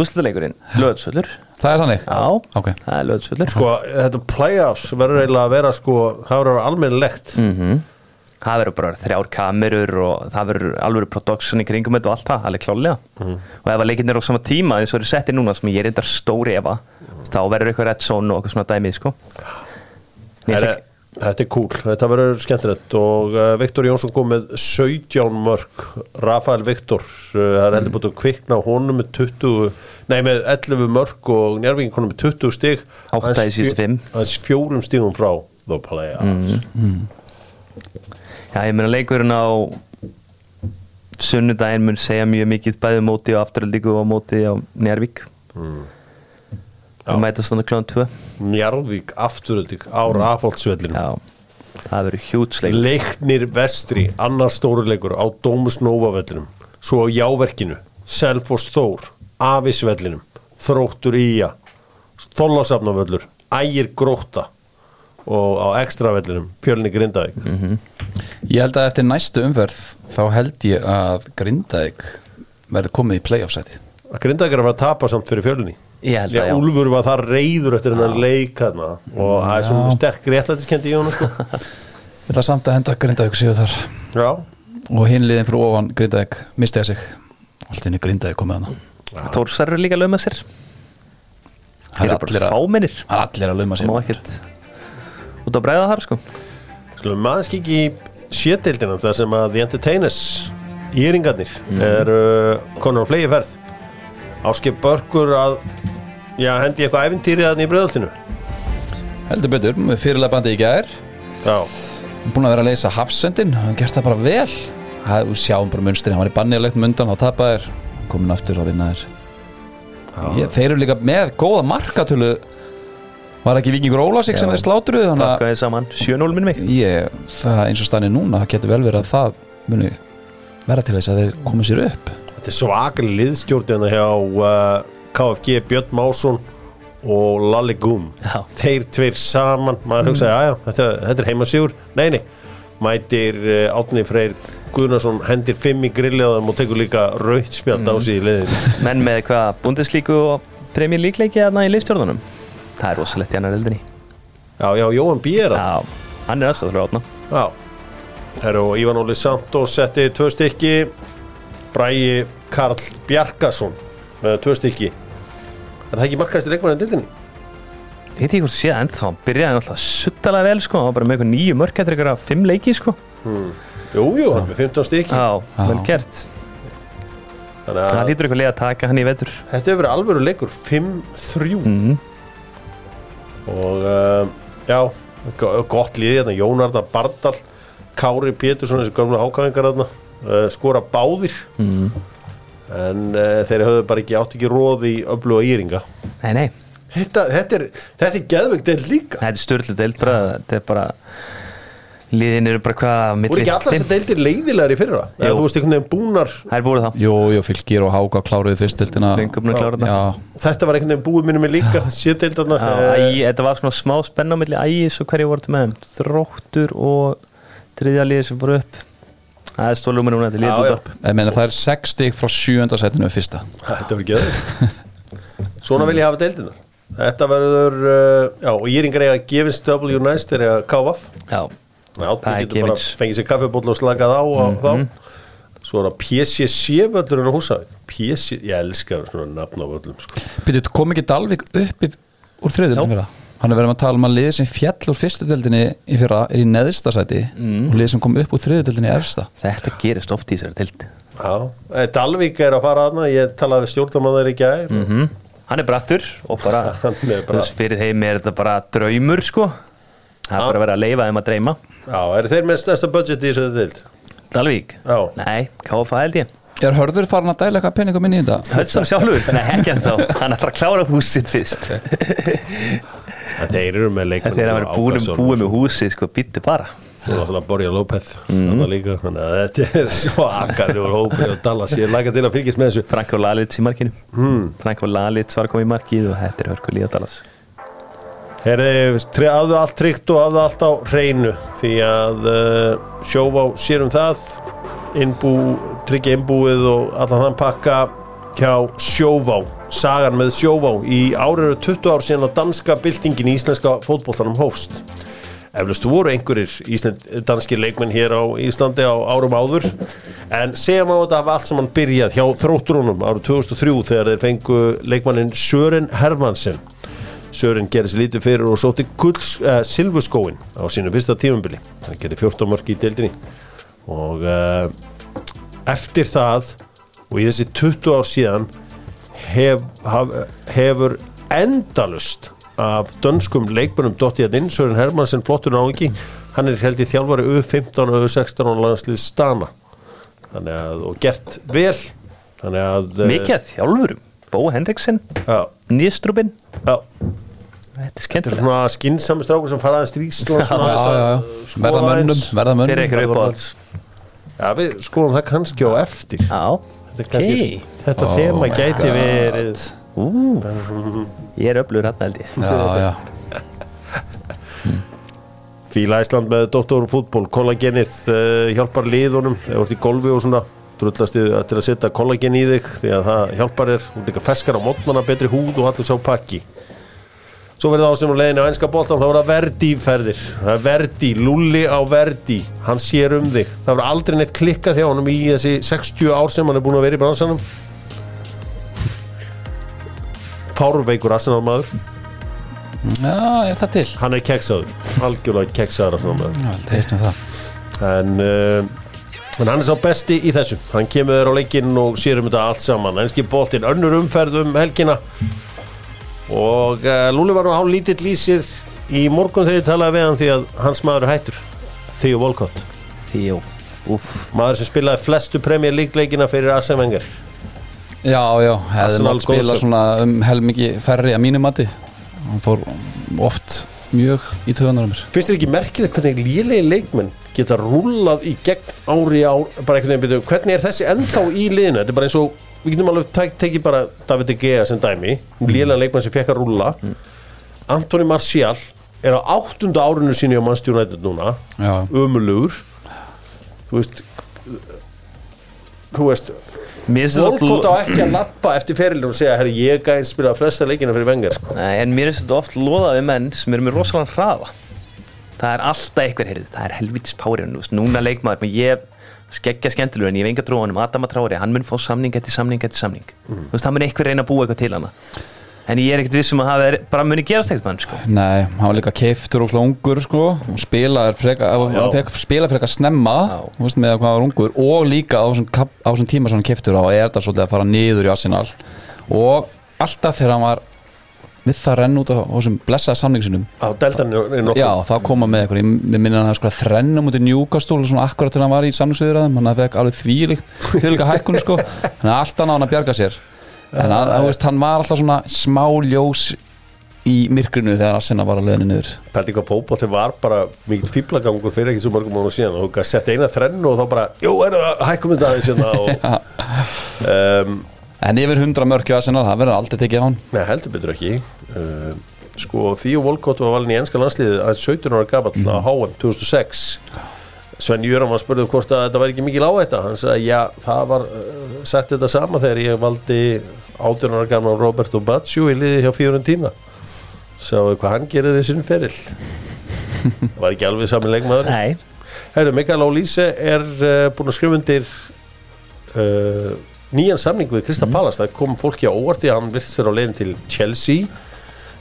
Úrslutaleikurinn, löðsvöllur það er þannig? já, ok, það er löðsvöllur Sko, þetta playoffs verður eiginlega að vera sko, það verður almennilegt. Mhm. Það verður bara þrjár kamerur og það verður alveg production í kringum þetta og allt það, alveg klálega og ef að leikinnir á sama tíma eins og eru setti núna sem ég er eitthvað stóri efa þá verður eitthvað red zone og eitthvað svona dæmið sko. Þetta er cool, þetta verður skemmtilegt. Og uh, Viktor Jónsson kom með 17 mörg Rafael Viktor uh, það er heldur búin að kvikna honum með 20, nei með 11 mörg og Njárvíking konum með 20 stig. Átta í Aðeins síðustu fjó- fimm. aðeins fjórum stigum frá the playoffs Já, ég meina leikurinn á sunnudaginn mun segja mjög mikið bæði á móti og afturöldíku og á móti á Njárvík Mm. Það mætast þannig klán 2 Njarðvík afturöldig á Rafaldsvellinu Já, það verður hjútsleik Leiknir vestri, annar stóruleikur á Dómus Nova vellinum. Svo á Jáverkinu, Selfoss Þór Afisvellinum, Þróttur Ía Þólasafnavöllur Ægir Gróta og á ekstra vellinum, Fjölni Grindavík. Ég held að eftir næstu umferð þá held ég að Grindavík verður komið í playoff-sæti að Grindavík er að fara að tapa samt fyrir Fjölni? Ég held að já. Úlfur var þar reyður eftir hennar leik og það er svona sterk réttlætiskendi í honum sko. ég ætla samt að henda Grindavík síðu þar. Já, og hinn liðin fyrir ofan Grindavík misti að sig. Allt inni Grindavík komið hana Þórsar eru líka að lauma sér. Það er allir að, fámennir. það er allir að lauma Það má sér út á bræða þar sko. Skulum maður skikki í sjötildina þar sem að The Entertainers Íringarnir Mhm. er uh, konar á flegi ferð Áskip Börkur að já, hendi eitthvað æfintýri að í bröðaltinu heldur betur, fyrirlega bandi í gær. Já, búin að vera að leysa hafsendin hann gerst það bara vel. Það, sjáum bara munstri, hann var í bannilegt mundan þá tapaðir, komin aftur að vinna þér Ég, þeir eru líka með góða markatölu var ekki Víkingur Ólásík sem þeir slátruðu þannig að Bakkaði saman 7-0 minn mig. Ég, það eins og stannir núna það getur vel verið að það muni vera til þess að þeir komið sér upp. Þetta er svakali liðstjórnina hjá uh, KFG Björn Másson og Lalli Gum Já. Þeir tveir saman, maður hugsaði, aðja, þetta, þetta er heimasígur. Nei, nei, mætir uh, Átni Freyr Guðnarsson hendir fimm í grillið á þeim og tekur líka rautt spjald á sig í liðinu. Menn með hvað Bundeslíku og Premier League leiki aðna í liðstjórnunum Það er rosalegt í annar eldinni. Já, já, Jóhann Bíera Já, hann er aðstæður átna Já. Herru, og Ívan Óli Santos setti tvö stykki. Bræi Karl Bjarkason með tvö stykki. Er það ekki markaðist leikmann en dildinni? Ég veit ekki hvort sé það ennþá. Hann byrjaði náttúrulega suttalega vel sko. Hann var bara með eitthvað nýju mörk eftir eitthvað fimm leiki sko. Jú, jú, hann með 15 stykki. Já, vel gert. Þannig Það að hlýtur eitthvað leið að taka hann í vetur. Þetta hefur verið alvöru leikur 5-3 mm. Og uh, já, go- gott liði hérna. Jón Arnar Bardal Kári Pétursson, þessi gömlu ákvæðingar hérna uh, skora báðir. Mm. en uh, þeir höfðu bara ekki átt ekki róð í öfluga íringa. Nei, nei, Þetta, þetta er, er geðveikt deild líka. Þetta er störlu deild bara Þetta er bara Liðin eru bara hvað voru milli ekki allar fimm- þessi deildir leiðilegar í fyrra? Eða þú veist einhvern veginn búnar Það er búið það Jú, jú, fylgir og háka búin að klára þetta. Já, þetta var einhvern veginn búið minnum með líka sétdeildarna Já, æ, þetta var svona smá spenna á milli ægis og hverju voru til með þróttur og þriðja liði sem voru upp. Það er stólum mér núna, þetta er já. út upp ég meina það er 6 stig frá sjönda setinu við fyrsta. Þetta var geðveikt. Svona vil ég hafa deildinar þetta verður, uh, já, og Íringar eiga Gefins W næst þeir eiga KVF já, Já, Það getur bara fengið sér kaffibóll og slakað á og þá. Svo er það PCC völlurinn á Húsavík. PC, ég elska svona nafn á völlum sko. Býtu, kom ekki Dalvik upp úr þriðildin fyrra? Hann er verið að tala um að liðið sem fjall úr fyrstu deildinni í fyrra er í neðsta sæti og liðið sem kom upp úr þriðildinni í efsta. Þetta gerist oft í þessari tild Já, eh, Dalvík er að fara aðna Ég talaði þeir í gær. Mm hann er brattur og bara bara- þess fyrir þeim er þetta bara draumur sko það er bara að vera að leifa þeim að dreyma. Já, eru þeir með stærsta budget í þessu dild? Dalvík, Já. nei, KFA held ég. Er Hörður farin að dæla eitthvað peningum inn í þetta? Hudson sjálfur, nei ekki en þá hann ætlar að klára húsitt fyrst. Þeir eru með leikmenn og verið búin búið og með húsið sko, býttu bara. Svo náttúrulega Borja López mm. líka, Þannig að þetta er svo akkarlegur hópur og Dallas. Ég laka til að fylgjast með þessu. Franko Lalitz í markinu. Mm. Franko Lalitz var að koma í markið og þetta er hörkulíð að Dallas Herði, hafðu allt tryggt og hafðu allt á hreinu því að uh, sjófá sér um það innbú, tryggja innbúið og allan þann pakka hjá sjófá sagan með sjófá í árið 20 ár síðan að danska byltingin í íslenska fótbollanum hófst. Eflust voru einhverjir ísland, danskir leikmenn hér á Íslandi á árum áður en segja má þetta af allt sem hann byrjað hjá þrótturunum árið 2003 þegar þeir fengu leikmannin Sören Hermansen Sören gerði sér lítið fyrir og gulls, uh, silfurskóin á sínu fyrsta tífumbili hann gerði 14 mörg í deildinni. Og uh, eftir það og í þessi 20 ár síðan hef, haf, hefur endalust af dönskum leikbunum dottið að inn. Sören Hermansen flottur náingi hann er held í þjálfari U15 og U16 og landslið stana. Að, og gert vel. Að eh, Mikið þjálfurum Bó Henriksen, Nýstrubin Þetta er er svona skinnsami strákur sem fara aðeins til Ísland Já, já, já, skoða verða mönnum, verða er mönnum? Já, við skoðum það kannski á eftir. Já, Þetta, er kannski, ok. þetta Oh þema my gæti God. verið Ú, ég er öflugur hann held ég. Já, já, Fíla Ísland með doktorfútból kollagenið uh, hjálpar liðunum eða vart í golfi og svona drullast til að setja kollagen í þig því að það hjálpar þér. Og líka feskar á mótnana, betri húð og allir sá pakki. Svo verður það á sem á leiðinu á enska boltan þá er það verdi ferðir. Það er verdi, lulli á verdi. Hann sér um þig, það verður aldrei neitt klikkað hjá honum í þessi 60 ár sem hann er búin að vera í bransanum. Párveikur Arsenal maður já, er það til? Hann er keksaður, algjörlega keksaður Arsenal maður Já, það heist um það. En, uh, en hann er sá besti í þessu. Hann kemur þér á leikinn og sér um þetta allt saman. Enski boltinn, önnur umferð um helgina. Og uh, Lúli var nú hálf lítill í sér í morgun þegar ég talaði við hann því að hans maður er hættur. Theo Walcott, Þjó, úff. Maður sem spilaði flestu Premier League leikina fyrir Arsene Wenger. Já, já, hefði Arsenal mátt spila góðsögn. svona um helmingi færri að mínu mati. Hann fór oft mjög í töðunar mér. Finnst þér ekki merkilegt hvernig lélegi leikmenn geta rúllað í gegn ári á bara einhvern veginn byrju, hvernig er þessi ennþá í liðinu, þetta er bara eins og við getum alveg tek, tekið bara David De Gea sem dæmi. Lélega leikmenn sem fekk að rúlla. Anthony Martial er á áttunda árinu sínu á Manchester United núna. Já, ömulugur þú veist þú veist Volkot á ekki að lappa eftir ferilinu og segja herri ég gæði spila flesta leikina fyrir vengar sko. Nei, En mér finnst þetta oft loðað við menn sem eru með rosalega hraða Það er alltaf eitthvað heyrið Það er helvitis párið Núna leikmaður með ég skeggja skemmtilegur en ég hef enga trúanum Adama Traori, hann mun fá samning eftir samning eftir samning. Mhm. Þú veist, hann mun eitthvað reyna að búa eitthvað til hana. En ég er ekkert vissum að það bara muni gerast eitthvað sko. nei, hann var líka keiftur og ungur sko, og spilaði freka, hann spila freka snemma veist, með hvað hann var ungur og líka á þessum, kap- á þessum tíma sem hann keiftur á er þetta svolítið að fara niður í Arsenal. Og alltaf þegar hann var við það renn út á þessum blessaða samningsinum. Á deltan er nokkuð Já, þá koma með eitthvað, ég minna hann að sko þrennum út í njúkastól svona akkurat þegar hann var í samningsviðræðum hann fekk alveg þvílíkt, þvílíka hækkun sko, þannig að alltaf ná hann að bjarga sér. En að, að, veist, hann var alltaf svona smá ljós í myrkrinu þegar Arsenal var að leiðinu niður. Pældi hvað fótbolti var bara mikið fýblagangur fyrir ekki svo mörgum mánu síðan. Og þú gæti sett eina þrennu og þá bara jú, er hækkum þetta aðeins hérna? Og, um, en yfir 100 mörkju Arsenal, það verður aldrei tekið á hann Nei, heldur betur ekki. Um, Sko, Theo Volkot var valin í enska landsliðið að 17 ára gafall á HM 2006 Sven Jöram var spurðið hvort að þetta væri ekki mikil á þetta hann sagði, já, það var uh, sagt þetta sama þegar ég valdi 18 ára gamla Roberto Baggio í liði hjá Fiorentina Sjáu hvað hann gerði þessum feril. Það var ekki alveg saman leikmaður. Nei, Herru, Mikael Ólíse er uh, búin að skrifa undir uh, nýjan samning við Krista Pallas það kom fólki á óvart í að hann virðist fyrir á leiðin til Chelsea.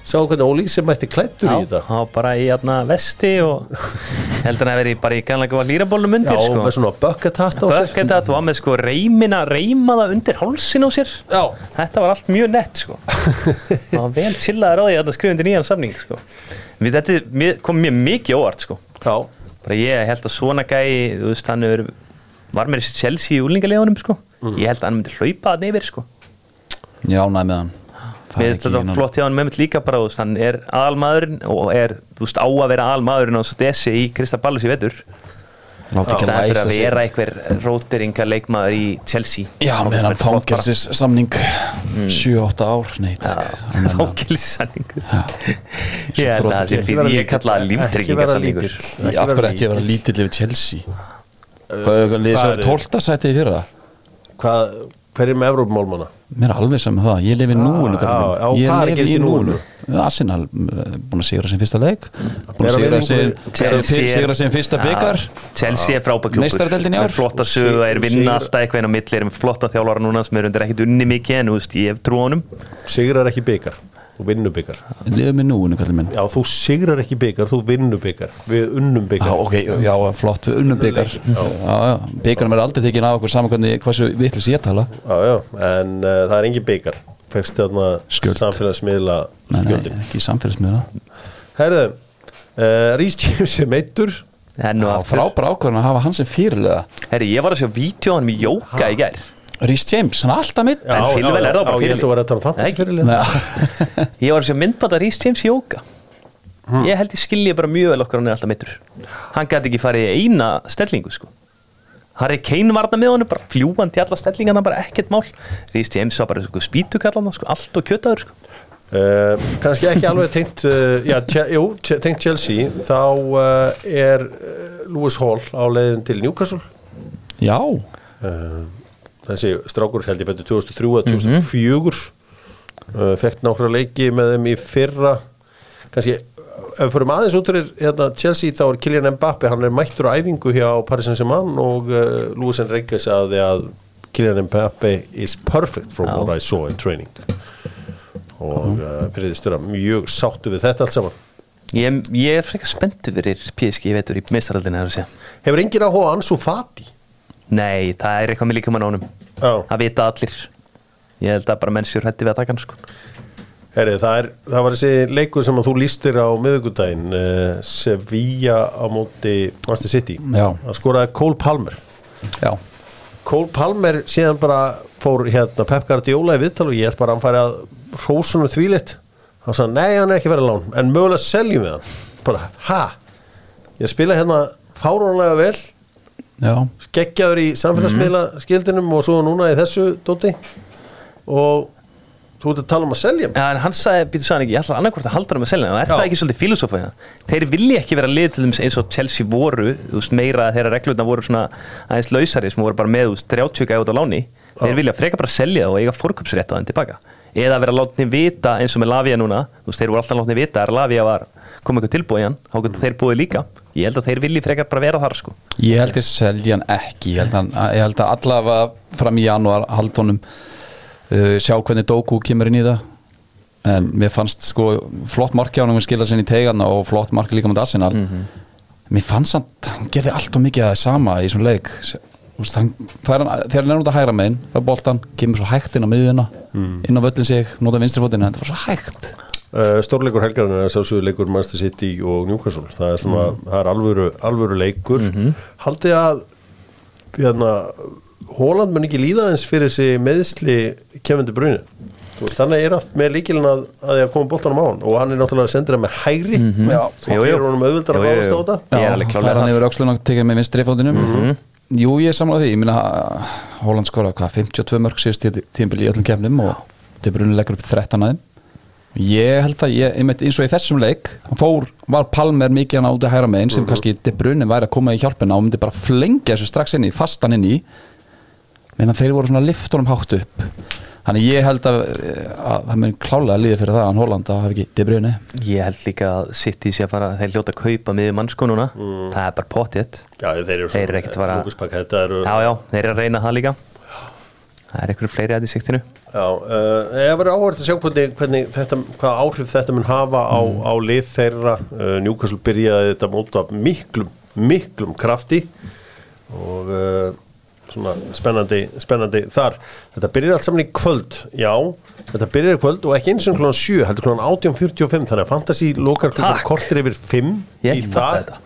Sá hvernig Ólíse mætti klættur í já, þetta. var bara í jæna, vesti og heldur hann að vera í, bara í gænlega lýrabólum Já, undir sko. með svona bucket hat á sér. Bökkett að þú var með sko reymina reymaða undir hálsin á sér. Já, Þetta var allt mjög nett sko. Það var vel chillaður á því að skrifa undir nýjan samning sko. Við, Þetta mér- kom mér mikið óvart sko. Já, bara ég held að svona gæi þú veist hann er, var með þessi Chelsea í úlingalegunum sko ég held að hann myndi hlaupa að neyfir sko. Ég ránaði með hann. Það mér er finnst þetta innan- flott hjá hann með mitt líka bara hann er aðalmaðurinn og er veist á að vera aðalmaðurinn á þessu desi í Krista Ballus í ekki Það er fyrir að vera einhver róteringa leikmaður í Chelsea. Já, með hann fangelsis samning 7-8 ár, nei takk. Hann er- Fangilsanningur Svo Ég að það fyrir kalla það lítill. Í- Af hverju ætti ég að vera lítill yfir Chelsea? Hvað er svo hvað er- 12. sætið í fyrra Hvað, hver er með Evrópumálmanna? Mér er alveg saman það, ég lifi núinu já, já, er Ég lifi í núinu? núinu. Arsenal uh, búin að sigra sin fyrsta leik. Búin að sigra sin fyrsta byggar Chelsea er frábæk ár. Flotta sig- er vinna alltaf eitthvað inn á milli. Erum flotta þjálfara núna sem er undir ekkit unni mikið En ég hef trú á honum. Sigrar ekki byggar, þú vinnur byggar Liðið með núinu, kallið minn. Já, þú sigrar ekki byggar, þú vinnur byggar Við unnum byggar ok, já, flott, við unnum byggar Já, já, byggarum er aldrei tekinn af okkur saman hvernig, hversu vitlis ég tala. Já, já, en uh, það er engin byggar þarna Skjöld. samfélagsmiðla Nei, nei, skjöldin. ekki samfélagsmiðla. Herðu, uh, Rhys James er meittur En nú Já, aftur frábæra ákvörðan að hafa hann sem fyrirlega Herri, ég var að sjá hann í jóka í gær Rhys James, hann er alltaf mitt En Silvel er það bara Já, ég held að fyrirliði. vera að tala um Já, Ég var að sjá myndbanda Rhys James í jóka Ég held ég skilji bara mjög vel okkur hann er alltaf mittur Hann gæti ekki farið í eina stellingu sko. Harry Kane varna með honum bara fljúandi alla stellingana bara ekkert mál. Rhys James var bara sko, spýtukallana sko, allt og kjötaður sko. Uh, Kannski ekki alveg tengt uh, Já, jú, tengt Chelsea. Þá uh, er Lewis Hall á leiðin til Newcastle. Já, uh, Þessi strákur held ég betur 2003 að 2004 uh, Fekk nokkra leiki með þeim í fyrra Kannski ef við fyrir aðeins út fyrir hérna, Chelsea þá er Kylian Mbappe, hann er mættur á æfingu hjá Paris Saint-Germain og uh, Lewis Enrique sagði að Kylian Mbappe is perfect from what I saw in training og uh, fyrir því störa mjög sáttu við þetta allt saman Ég, ég er frekar spenntu fyrir PSG, veitur, í meistaraldinu að segja. Hefur enginn áhuga á Ansu Fati? Nei, það er eitthvað með líka mann ánum. Það vita allir. Ég held að bara menn sér hætti við að taka hann sko. Herri, það, er, það var þessi leikur sem að þú lístir á miðugudaginn uh, Sevilla á móti Master City. Já. það skoraði Cole Palmer. Já. Cole Palmer síðan bara fór hérna Pep Guardiola í viðtal og ég held bara að hann færi að hrósunum þvílitt hann sagði nei hann er ekki verið lán. En mögulega seljum við hann. Bara ha? Ég spila hérna fáránlega vel Já, geggjaður í samfélagsmiðla skildinum og svo núna í þessu dóti og þú ert að tala um að selja en hann sagði, býtu sagði hann ekki, ég ætla annarkvort að halda hann með selja og er Já. það ekki svolítið filosófa þeir vilja ekki vera lið til þeim eins og Chelsea voru þú veist, meira að þeirra reglurna voru svona aðeins lausari sem voru bara með þú veist, 30 gæði út á láni. Þeir vilja freka bara selja það og eiga fórköpsrétt á þeim tilbaka. Eða vera látni vita eins og með Lavia núna þú veist, þeir voru alltaf látni vita að Lavia var kom eitthvað tilbúið í hann, þá getur þeir búið líka ég held að þeir vilji frekar bara vera þar sko. Ég held ég selja hann ekki. Ég held, hann, ég held að allavega fram í janúar haldunum uh, sjá hvernig Doku kemur inn í það. En mér fannst sko flott hann að skila sinni í tegana og flott marki líka með Arsenal. Mér fannst hann, hann gerði allt og mikið að það sama í svona leik. Hann, þegar hann er út að hægra megin það er boltan, kemur svo hægt inn á miðuna inn á völlin sig, nota vinstri fótinn en það var svo hægt Uh, stórleikur helgarinn er sásögur leikur Manchester City og Newcastle. Það er svona, það er alvöru, alvöru leikur. Haldið að hérna, Hóland mun ekki líða eins fyrir þessi meðsli kemandi bruni þannig er að með líkilin að, að ég að koma boltanum á hann og hann er náttúrulega sendir það með hægri. Já. sem gerur honum auðvildar að Jú, jú, fáast á jú. þetta. Ég er hann yfir öxlun og tekið með vinstri fótinum Jú, ég er samlað því, ég minna Hóland skora hvað, 52 mörg síðust tímpil í öllum kefnum og þetta er brunni leggur upp 13 aðeim Ég held að ég, einmitt eins og í þessum leik hann fór, var Palmer mikið hann áti hæra megin sem kannski De Bruyne væri að koma í hjálpina og myndi bara flengja þessu strax inn í fastan inn í. Meðan þeir voru svona liftunum hátt upp. Þannig ég held að, að það mun klálega líði fyrir það að Hóland að hafa ekki De Bruyne. Ég held líka að City sé að fara þeir hljóta að kaupa miður mannsko núna. Það er bara potið Já, þeir eru ekkert að fara- Lúkuspakk, þetta eru Já, já, þeir eru að reyna það líka Það er einhverju fleiri að því siktinu Já, uh, ég verður áhverð að sjá hvernig, hvernig þetta, hvað áhrif þetta mun hafa á, á lið þeirra. Uh, Newcastle byrjaði þetta móta miklum, miklum krafti og uh, svona spennandi, spennandi þar. Þetta byrjar allt saman í kvöld já, þetta byrjar í kvöld og ekki eins og klúan 7 heldur klúan 18.45 þannig að Fantasí lokar klúan Takk. kortir yfir 5 Ég í dag. þetta.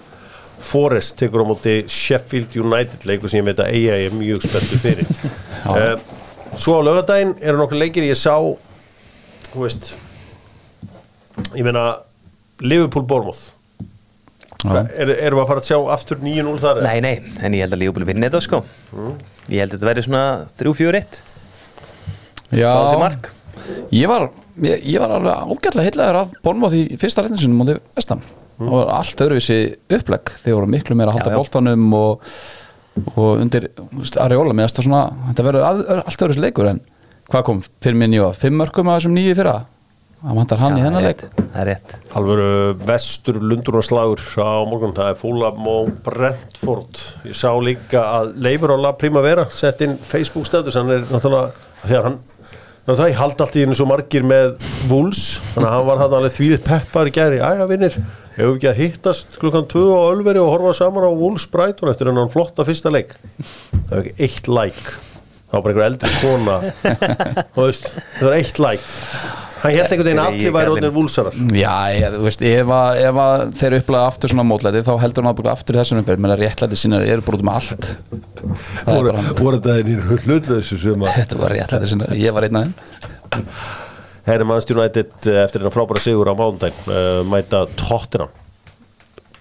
Forrest tekur á móti Sheffield United leikur sem ég veit að eiga er mjög spenntu fyrir. Uh, svo á lögadaginn eru nokkur leikir ég sá þú veist ég meina Liverpool Bournemouth. Er, erum við að fara að sjá aftur 9-0 þar? Nei, nei, en ég held að Lífbúli vinni þetta sko. Ég held að þetta verði svona 3-4-1 Já, ég var, ég, ég var alveg ágætlega heitlegaður af Bornmoth í fyrsta reyndinsunum mútið vestam og var allt öðruvísi upplegg þeir voru miklu meira að halda boltanum og, og undir Ariola með þetta svona, þetta verður að, allt öðruvísi leikur en hvað kom fyrir minni og fimm mörgum að þessum nýju fyrra? Það vantar hann í Já, hennar það er leik rétt, Það er rétt. Alvöru vestur lundurnaslagur á morgun, það er Fúlam og Brentford. Ég sá líka að Leifur á La Primavera sett inn Facebook status, hann er náttúrulega þegar hann náttúrulega ég haldi allt í hennu svo margir með Wools, þannig að hann var hann alveg þvíðið peppar í gæri, æja vinnir hefur ekki að hittast klukkan 2 á Ölveri og horfa saman á Wools Brighton eftir hennan flotta fyrsta leik? Það var ekki eitt like. Það var bara einhver eldri kona. Veist, það var eitt like. Hann held einhvern veginn allir væri orðin Woolsarar Já, ég, þú veist, ef, að, ef að þeir upplega aftur svona mótlæti þá heldur hann aftur í þessum umbyrð menn að réttlæti sínar eru bara út um allt. Er voru, þetta einir hlutlausu sem að þetta var réttlæti sínar, ég var einn af þeim Herri Manchester United eh, eftir þennan frábæra sigur á mánudaginn uh, mæta Tottenham.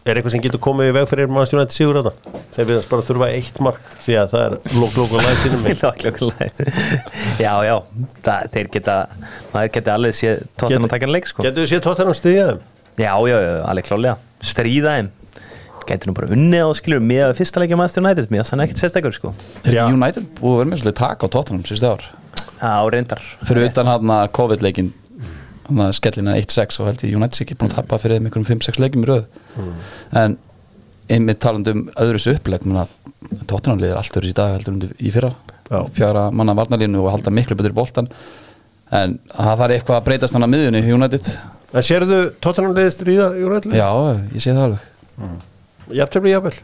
Er eitthvað sem getur komið í veg fyrir Manchester United sigur þetta þeir við bara þurfa eitt mark því að það er lók lók og læð sínum megin. Já, já, það, þeir geta maður geti alveg sé tóttum að taka en leik sko. getur þið séð Tottenham stiðja þeim? Já, já, já, alveg klálega Stríða þeim. Gæti nú bara unnið og skilur með að fyrsta leikja Master United mér þannig ekkert sérstakur sko. Er Já. Reyndar. Fyrir utan hann að COVID-leikin hann að skellina 1-6 og held ég United sé ekki búin að tappa fyrir þeim einhverjum 5-6 leikum í röð. En einmitt um upplegg menn að Tottenham liðir allt öðru í dag heldur um í fyrra. Já. fjara manna varnalínu og halda miklu betur í boltan en það var eitthvað að breytast hann að miðjunni í United? En sérðu Tottenham liðið stríða United? Já, ég sé það alveg. Jafntefni jafnvel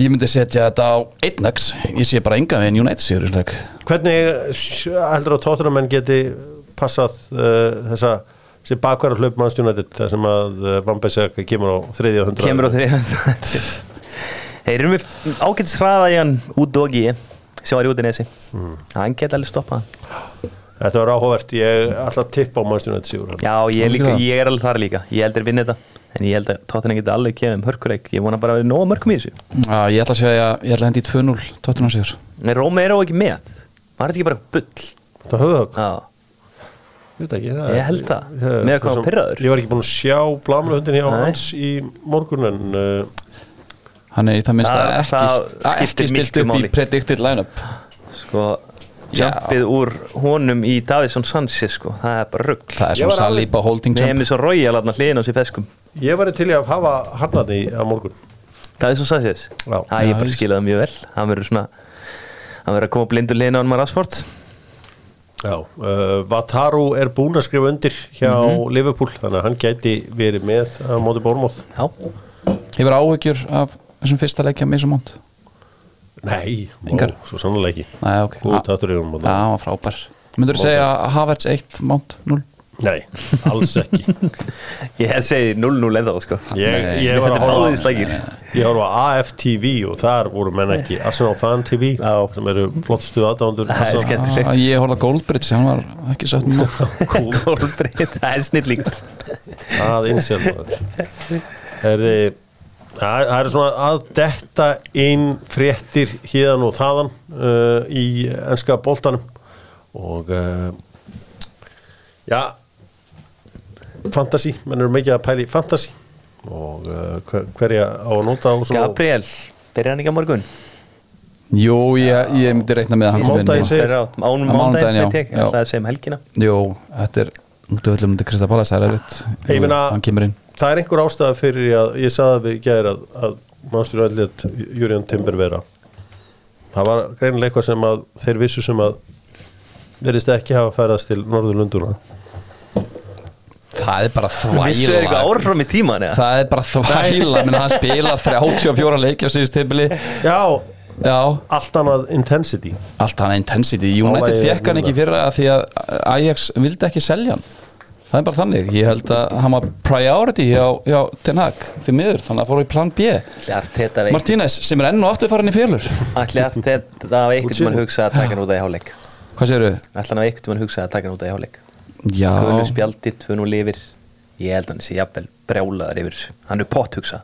ég myndi setja þetta á 1x ég sé bara enga veginn United sigur í hvernig eh, heldur að Tottenham menn geti passað uh, þessa sem bakværa hlaup Manchester United þar sem að uh, Van Bissaka kemur á þriðja hundra Kemur á þriðja Þeir eru með ágætis hraða í hann út dogi sem var í útinesi Mm. Hann geti alveg stoppað hann. Þetta var áhugavert, ég ætla að tippa á Manchester United sigur. Já, ég er, líka, ég er alveg þar líka. Ég heldur vinna þetta En ég held að Tottenham geti alveg kemur um hörkuleik Ég vona bara að við nóga mörgum í þessu Já, ég ætla að segja ég ætla að hendi í 2-0 Tottenham sigur En Rómi er á ekki með Var þetta ekki bara bull? þetta höfðu það Já, Ég veit ekki, það Ég held það. Ég- Með hvað svo hann sem- pirraður. Ég var ekki búin að sjá blamlöndin hjá Nei. hans í morgun en uh, Hann er í það minnst Það- að ekki, það að ekki stilt miklu upp máli. í predicted lineup sko Já. Jumpið úr honum í Davison Sanchez sko Það er bara rugg Það er alveg- Saliba holding Með jump mér svo Royal aðna hliðin á sér feskum ég var til í að hafa harnaði á morgun. Davison Sanchez Já. Það ég Já, bara ég- skilaði það mjög vel. Hann verður svona Hann verður að koma blindur hliðin á hann maður Rashford. Já, uh, Vataru er búin að skrifa undir hjá Mhm. Liverpool þannig að hann gæti verið með á móti Bórmóð Já. Hefur áhugjur af þessum fyrsta leikja með þessum mót Nei, Engar. ó, svo sannlega ekki. Nei, ok. Góð Já, tattur í honum Já, hann var frábær. Myndur þú segja að Havertz 1, Mount 0 Nei, alls ekki. Ég hef segið 0-0 eða sko. Ég, ég var að er horfa horfa á AFTV og þar voru menn ekki Arsenal Fan TV Já. sem eru aðdándur Það er skemmtilegt. Ah, Ég horfði að Goldbridge, hann var ekki satt með það Það er snill líka að innsjálf Það það er svona að detta inn fréttir híðan og þaðan uh, í enska boltanum. Og uh, já fantasy, menn eru mikið að pæli fantasy. Og uh, hver- hverja á að nota á svona Gabriel Byrjar hann ekki á morgun? Jú, ég, ég myndi reikna með að hann ánum já. Það er sem helgina. Jú, þetta er út af öllum undir Krista Pallas, það er erfitt. Ég meina- Hann kemur inn. það er einhver ástæða fyrir að ég sagði að við gæðir að, að mannstur allir Júriðan Timber vera það var greinilega eitthvað sem að þeir vissu sem að verðist ekki hafa færast til Norðurlunduna Það er bara Vissu er eitthvað þvæla árfram í tíman eða? Það er bara þvæla menn hann spilar 34 leiki á síðust tibili já, Já, allt annað intensity. Allt hann intensity. United fekk hann ekki að því að Ajax vildi ekki selja hann. Það er bara þannig, ég held að hann var priority hjá, hjá Ten Hag fyrir miður, þannig að fóru í plan B. Ætli Arteta veit Martínez sem er enn og aftur farin í félur Ætli Arteta af einhvern tímann hugsa að taka hann út af í hálfleik. Hvað séru? Ætli hann af einhvern tímann hugsa að taka hann út af í hálfleik Já, Kvölu spjaldi, tvö nú lifir. Ég held að hann sé jafnvel brjálaðar yfir hann er pott hugsa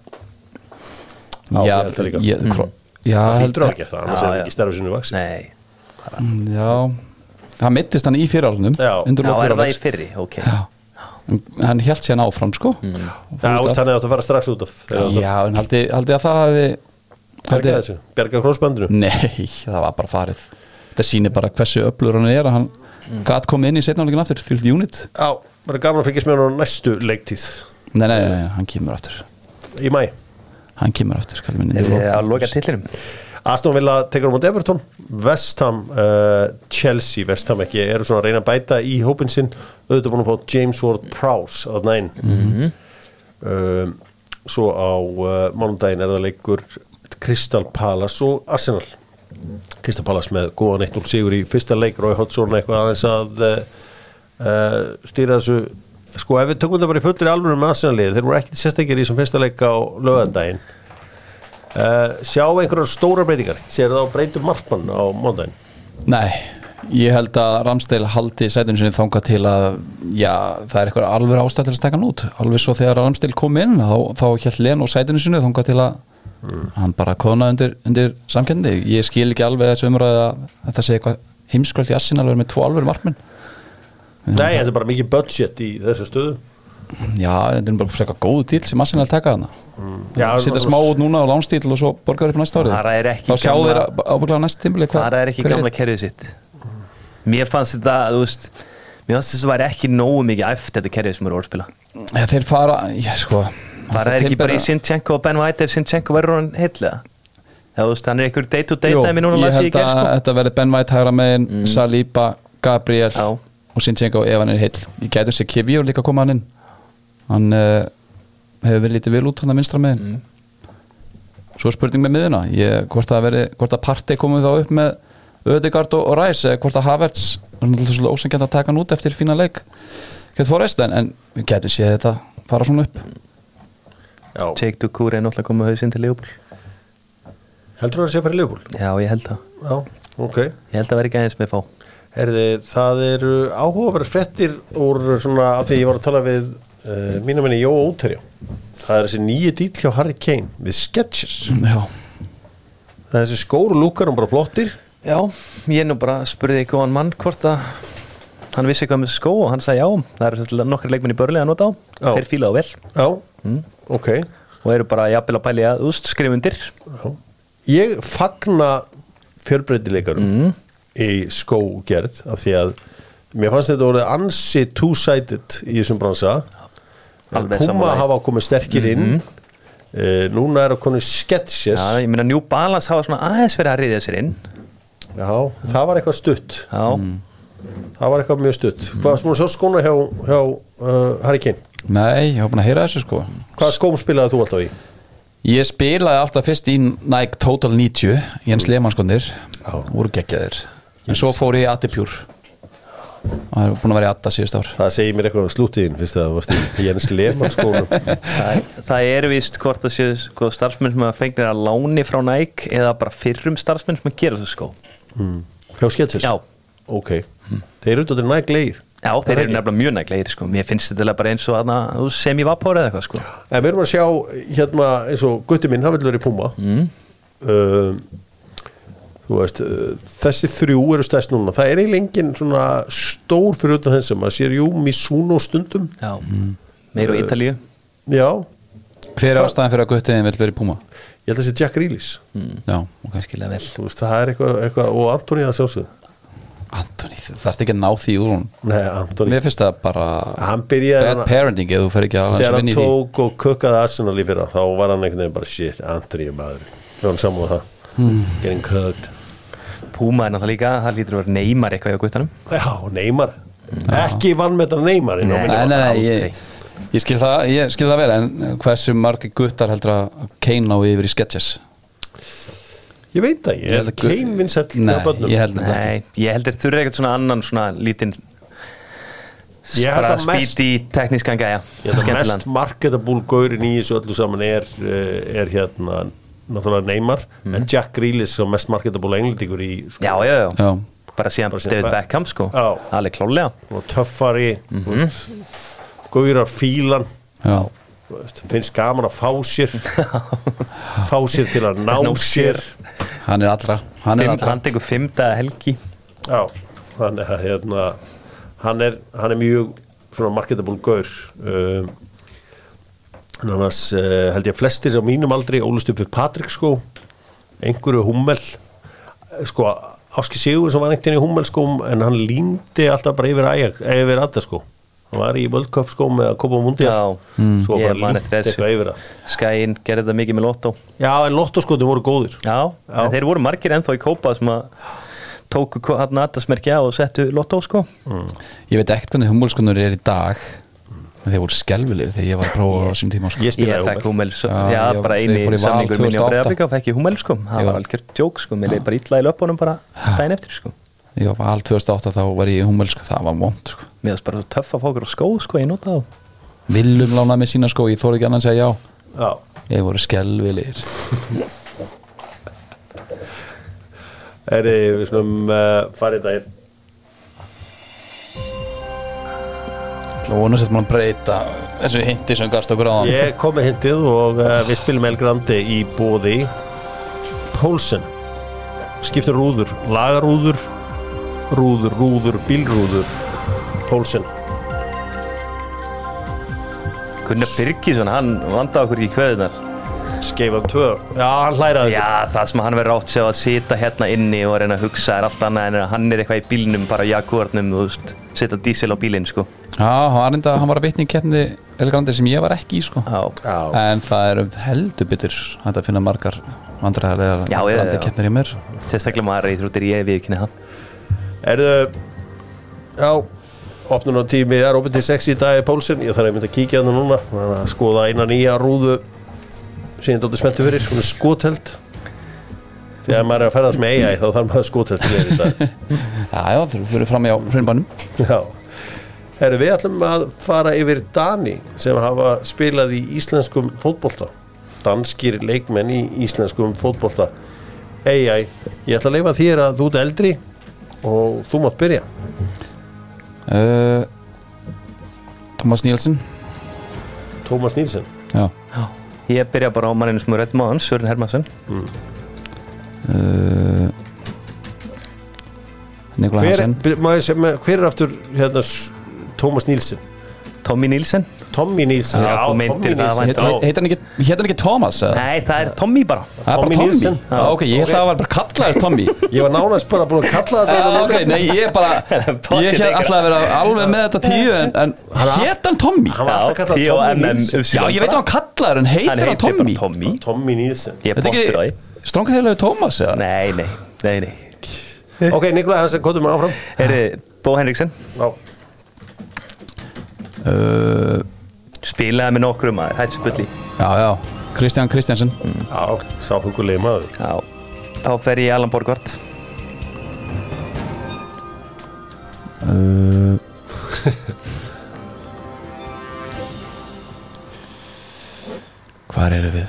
Já, ég held það líka. ég, mm. Já, það hlýtur að gera það, annars Já, er já. ekki starfið sinu vaksi nei, já. Það mittist hann í fyrirálunum Já. já, er það í fyrri, ok. Já. Hann held sér áfram sko. Já, veist, hann hefði átt að fara strax út af. Já, en haldi, haldi að það hafi Bjarga haldi, þessu, bjarga krossbandinu Nei, það var bara farið. Þetta sýnir bara hversu öflur hann er að hann mm. gat komið inn í setnáleikin aftur fyllt unit. Já, verður gaman að fylgjast með hann á næstu leiktíð. Nei, nei, nei, hann kemur aftur. Í mæ Hann kemur aftur, kallið minni er þið að loka tillinum Aston Villa tekur á móti Everton. West Ham, uh, Chelsea West Ham ekki, eru svona að reyna að bæta í hópin sinn. Auðvitað búin að fá James Ward-Prowse að næn Mhm. um, svo á uh, mánundaginn er það leikur Crystal Palace og Arsenal Crystal Palace með góðan 1-0 sigur í fyrsta leik Rói Hodgson eitthvað aðeins að uh, stýra þessu. Sko ef við tökum þetta bara í fullri alvöru með Arsenal-lið þeir voru ekkit sérstakir í þessum fyrsta leik á lögadaginn uh, sjá einhverjar stóra breytingar? Sér það á breytum markmann á mándaginn Nei, ég held að Ramsdale haldi sætinu sinni þanga til að já, það er eitthvað alveg ástæð til að stekka hann út. Alveg svo þegar Ramsdale kom inn þá, þá held Len og sætinu sinni þanga til að hann bara konaði undir, undir samkendi, ég skil ekki alveg þessu umræði að þetta sé eitthvað heimskvöld í Assin alveg með tvo alveg markmenn. Nei, þetta er bara mikið budget í þessu stöðu. Já, þetta er bara frekar góðu til sem Assin að taka hana Já, Sýta smá út núna á lánstíl og svo borgar upp næsta árið. Er Þá sjá þeir ábygglega næst tímili það er ekki gamla kerfið sitt. Mér fannst þetta, þú veist mér fannst þess að væri ekki nógu mikið æft þetta kerfið sem eru orðspila Þeir fara, já sko var það ekki bara í Sinchenko og Ben White ef Sinchenko verður hann heitlega hann er einhver day to day dæmi núna las ég held gerð að sko þetta verði Ben White hægra megin Saliba, Gabriel Já. og Sinchenko ef hann er heill. Ég gætum sér Kivio líka að koma hann inn. Hann uh, hefur verið lítið vel út hann að vinstra megin. Svo er spurning með miðuna ég, hvort að að Partey komið þá upp með Ödegard og, og Ræs eða hvort að Havertz það er ósengjant að taka hann út eftir fína leik Kjöld Forrest en, en við gætum séð þetta fara svona upp Jake Ducour er náttúrulega komið hausinn til Leopold. Heldur það að sé að fara í Leopold? Já, ég held það. Já, ok. Ég held að vera ekki aðeins með fá. Herði, það eru áhugaverð frettir úr svona af því ég var að tala við uh, mínu minni Jó Óterjá það er þessi nýju dýl hjá Harry Kane við Sketches já, það er þessi skóru lúkar um bara flottir. Já, ég nú bara spurði góðan mann hvort að hann vissi hvað með skó og hann sagði já, það eru nokkri leikmenn í börli að nota á. Þeir fíla á vel. Já, ok. Og eru bara jafnvel að pæli að úst skrifundir. Ég fagna fjölbreytileikarum Mm. í skógerð af því að mér fannst þetta orðið ansi two-sided í þessum bransa. Puma hafa komið sterkir inn. Uh, núna er að komið Sketches. Já, ég meina New Balance hafa svona aðeins verið að riðja sér inn. Já, það var eitthvað stutt. Já, Það var eitthvað mjög stutt. Hvað varst múin að sjá skóna hjá, hjá uh, Harry Kane? Nei, ég var búin að heyra þessu sko. Hvaða skóm spilaði þú alltaf í? Ég spilaði alltaf fyrst í Nike Total 90 Jens Lehmannskonir. Voru geggjaðir. En svo fór ég í Adipjúr og það er búin að vera í Adda síðust ár. Það segir mér eitthvað um slútiðin Fyrst að það varst í Jens Lehmann skónum það, það er vist hvort það séu sko, starfsmenn sem að fengnir að láni frá Nike eða bara fyrrum starfsmenn sem að gera þessu skó Hjá Sketches? Já. Ok. Þeir eru út á næg leir Já, þeir eru nefnilega mjög næglegir sko. Mér finnst þetta bara eins og aðna, sem í vapor eða eitthvað sko. En við erum að sjá hérna eins og Gutti minn, hann vil vera í Puma. Mm. Þú veist uh, Þessi þrjú eru stærst núna. Það er eiginlega engin svona stór fyrir utan þessum að sér jú Misuno stundum. Já, meir á Ítalíu. Já, Hver er ástæðan fyrir að guttiðin vil vera í Puma? ég held að það sé Jack Reelis Já, ok. Skilja vel. Þú veist, það er eitthvað, eitthvað og Antoni að sjálfsögðu Antoni, það þarf ekki að ná því úr hún Nei, Antoni Mér finnst það bara Hann byrjaði bad parenting ef þú fer ekki að Þegar hann í tók og kukkaði Arsenal í fyrra þá var hann einhvern veginn bara shit, Antoni er maður. Við varum saman á það. Hmm. Getting cooked Púma er náttúrulega líka, það lítur að vera neymar eitthvað hjá guttanum Já, Neymar. Ekki vann með þetta Neymar Nei. Nei, nei, nei, ég, ég, skil það, ég skil það vel en hversu margir guttar heldur að Kane á yfir í sketches Ég veit það, ég held að Kane vinsæll Nei, hjá börnum. ég held nefnilega ekki. Nei, ég heldur þurfi eitthvað svona annan svona lítinn Ég held bara að mest- spíti teknískan gæja. Ég held að mest marketable gaurin í þessu öllu saman er, eh, er hérna náttúrulega Neymar en Jack Grealish er mest marketable englendingur í sko, Mhm. Já, já, já, Já, bara síðan Bara síðan David Beck- Beckham sko. Alveg klálega og töffari Mhm. þú veist. Gaurar fílan Já, þú veist, finnst gaman að fá sér. Fá sér til að ná, sér. Hann er allra Hann er Fimm, allra. hann tekur fimmta helgi. Já, þannig að hérna hann er, hann er mjög svona marketable gaur um, annars uh, held ég að flestir á mínum aldrei ólust upp við Patrik sko einhverju hummel sko Áski Sigur sem var einhvern veginn í hummel sko en hann líndi alltaf bara yfir yfir Adda sko hann var í World Cup sko með að kopa á mundial. Já, svo eftir þessu. eitthvað yfir það. Skæin gerði þetta mikið með Lotto. Já en lottoskotin voru góðir. Já, Já. en þeir voru margir ennþá í kópa sem að tóku hann aðtasmerkja og settu Lotto sko. Ég veit ekkert hvernig humulskonur er í dag en þeir voru skelvileg þegar ég var að prófa á þessum tíma sko. ég spilaði svo- Já, já, ég- bara þeir eini samningur minni á 2008. Breiðablika og fekk ég Hummel sko, það var var- algjör djók sko, mér leið bara illa í löpunum bara daginn eftir sko Ég var allt 2008 þá var ég í humul sko. það var vond sko. Mér varst bara svo töff að fá okkur á skóð sko, ég nota þá. Viljum lánaði með sína sko, ég þóði ekki annað að segja já. Já. Ég voru skelvilegir er við svona uh, farið það Það vonast að mann breyta þessu hindi sem gafst okkur á hann Ég kom með hindið og uh, við spilum El Grande í bóði Pólsen. Skiptir rúður, lagarúður rúður, rúður, bílrúður Pólsen Gunnar Birgisson, hann vandaði okkur í kveðunar skeifan tvö, já hann hlæraði Já, það sem hann verður átt sér að sita hérna inni og reyna að hugsa er allt annað en hann er eitthvað í bílnum, bara Jaguarnum setja dísil á bílinn sko. Já, hann enda, hann var að vitni í keppni Elgrandi sem ég var ekki í sko. Já, Já, En það eru heldur hægt að finna margar Elgrandi já. keppnir í mér. Sérstaklega maður reyðrútir ég við kynni hann erðu já, opnun á tími er opið til 6 í dag í Pólsen, ég þarf að mynda að kíkja hann núna, þannig að skoða eina nýja rúðu sem ég dóttir spenntu fyrir, er skoteld því að maður er að ferðast með AI þá þarf maður skoteld til í dag. Já, já, þeir fyrir fram í á hraunbænum Já. Herru, við ætlum að fara yfir Dani sem hafa spilað í íslenskum fótbolta. Danskir leikmenn í íslenskum fótbolta. AI, ég ætla að leifa þér að þú ert eldri og þú mátt byrja. Uh, Thomas Nielsen. Tómas Nílsen Já. Ég byrja bara á manninu sem er rétt máðan, Sören Hermansson uh, Nikola hver, Hansen. með- hver er aftur hérna, Tómas Nílsen Tommy Nielsen Tommy Nílsen Já, þú meintir það. Heitir hann ekki, Thomas? eða? Nei, það er Tommy bara. Það er bara Tommy ok, ég held að það var bara kallaður Tommy. Ég var nánast bara búin að kalla þetta Já, ok, nei, ég er bara Ég held alltaf að vera alveg með þetta tíu En, en hétt hann Tommy? hann var alltaf kallað Tommy N N Nílsen Já, ég veit að hann kallaður En heitir hann heitir Tommy? Tommy. Nílsen Ég er er því. ekki Strángaheilagur Thomas eða? Nei, nei, nei, nei. Ok, Nikolaj Hansen, kóttum við áfram. Herri, Bó Henriksen. Já. Uh, Spilaði með nokkrum maður, hætti spulli já, já. Kristján Kristjánsson. Já, sá hugulegi maður. Já, þá fer ég í Alan Borgvart uh, Hvar eru við?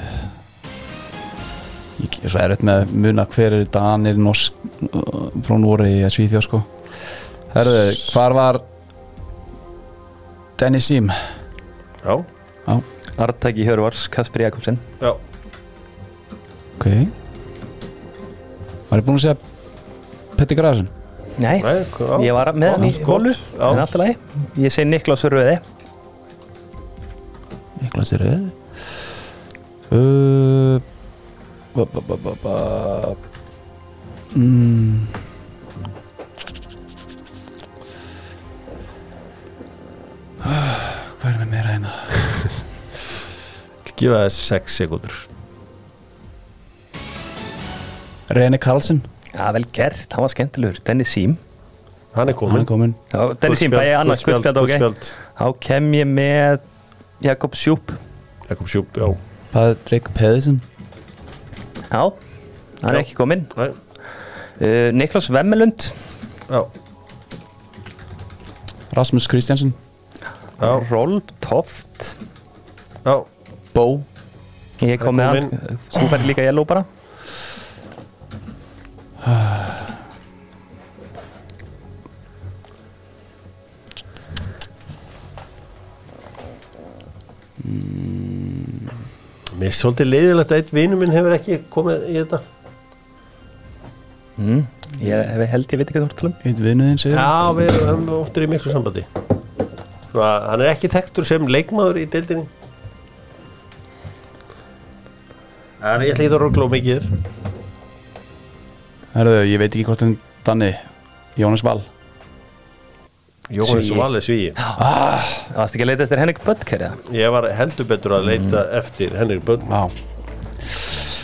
Ég er svo erfitt með að muna hver eru Danir, Norsk uh, frá Nóri í Svíþjóð sko. Herðu, hvar var Dennis Sim? Já, Já, Artaki Hjörvars, Kasper Jakobsen. Já. Ok. Var ég búinn að segja Petti Grasin? Nei, Nei, já. ég var með hann í já. En alltaf lagi. Ég segi Niklas Röði. Niklas er rauð uh, ba, ba, ba, ba, ba. Mm. Hvað Gefa þess 6 sekundur Rene Karlsson. Já, vel gert, hann var skemmtilegur. Dennis Sím Hann er Hann komin er komin Já, Dennis Sím, bæði annars Guldspjald, guldspjald, ok. guldspjald. Þá kem ég með Jakob Sjúp Jakob Sjúp, já. Patrik Pedersen. Já, hann er ekki kominn. Nei, uh, Niklas Vemmelund Já, Rasmus Kristjansson. Rolf Toft. Já Bó. Ég kom með hann, þú færði líka yellow bara. Mm. Mér er svolítið leiðilegt að einn vinnu minn hefur ekki komið í þetta. Mm, Ég hef held, ég veit ekki hvað þú ert að tala um. Einn vinnu þinn segir Já, við erum oftur í miklu sambandi. Svona, hann er ekki þektur sem leikmaður í deildinni. En ég ætla ekki að ruggla og mikið þér Herðu, ég veit ekki hvort en Danni Jónas Val. Jóhannes Svíi. Valli Svíi. Það varst ekki að leita eftir Henrik Böttker? Ég var heldur betur að leita eftir Henrik Vá.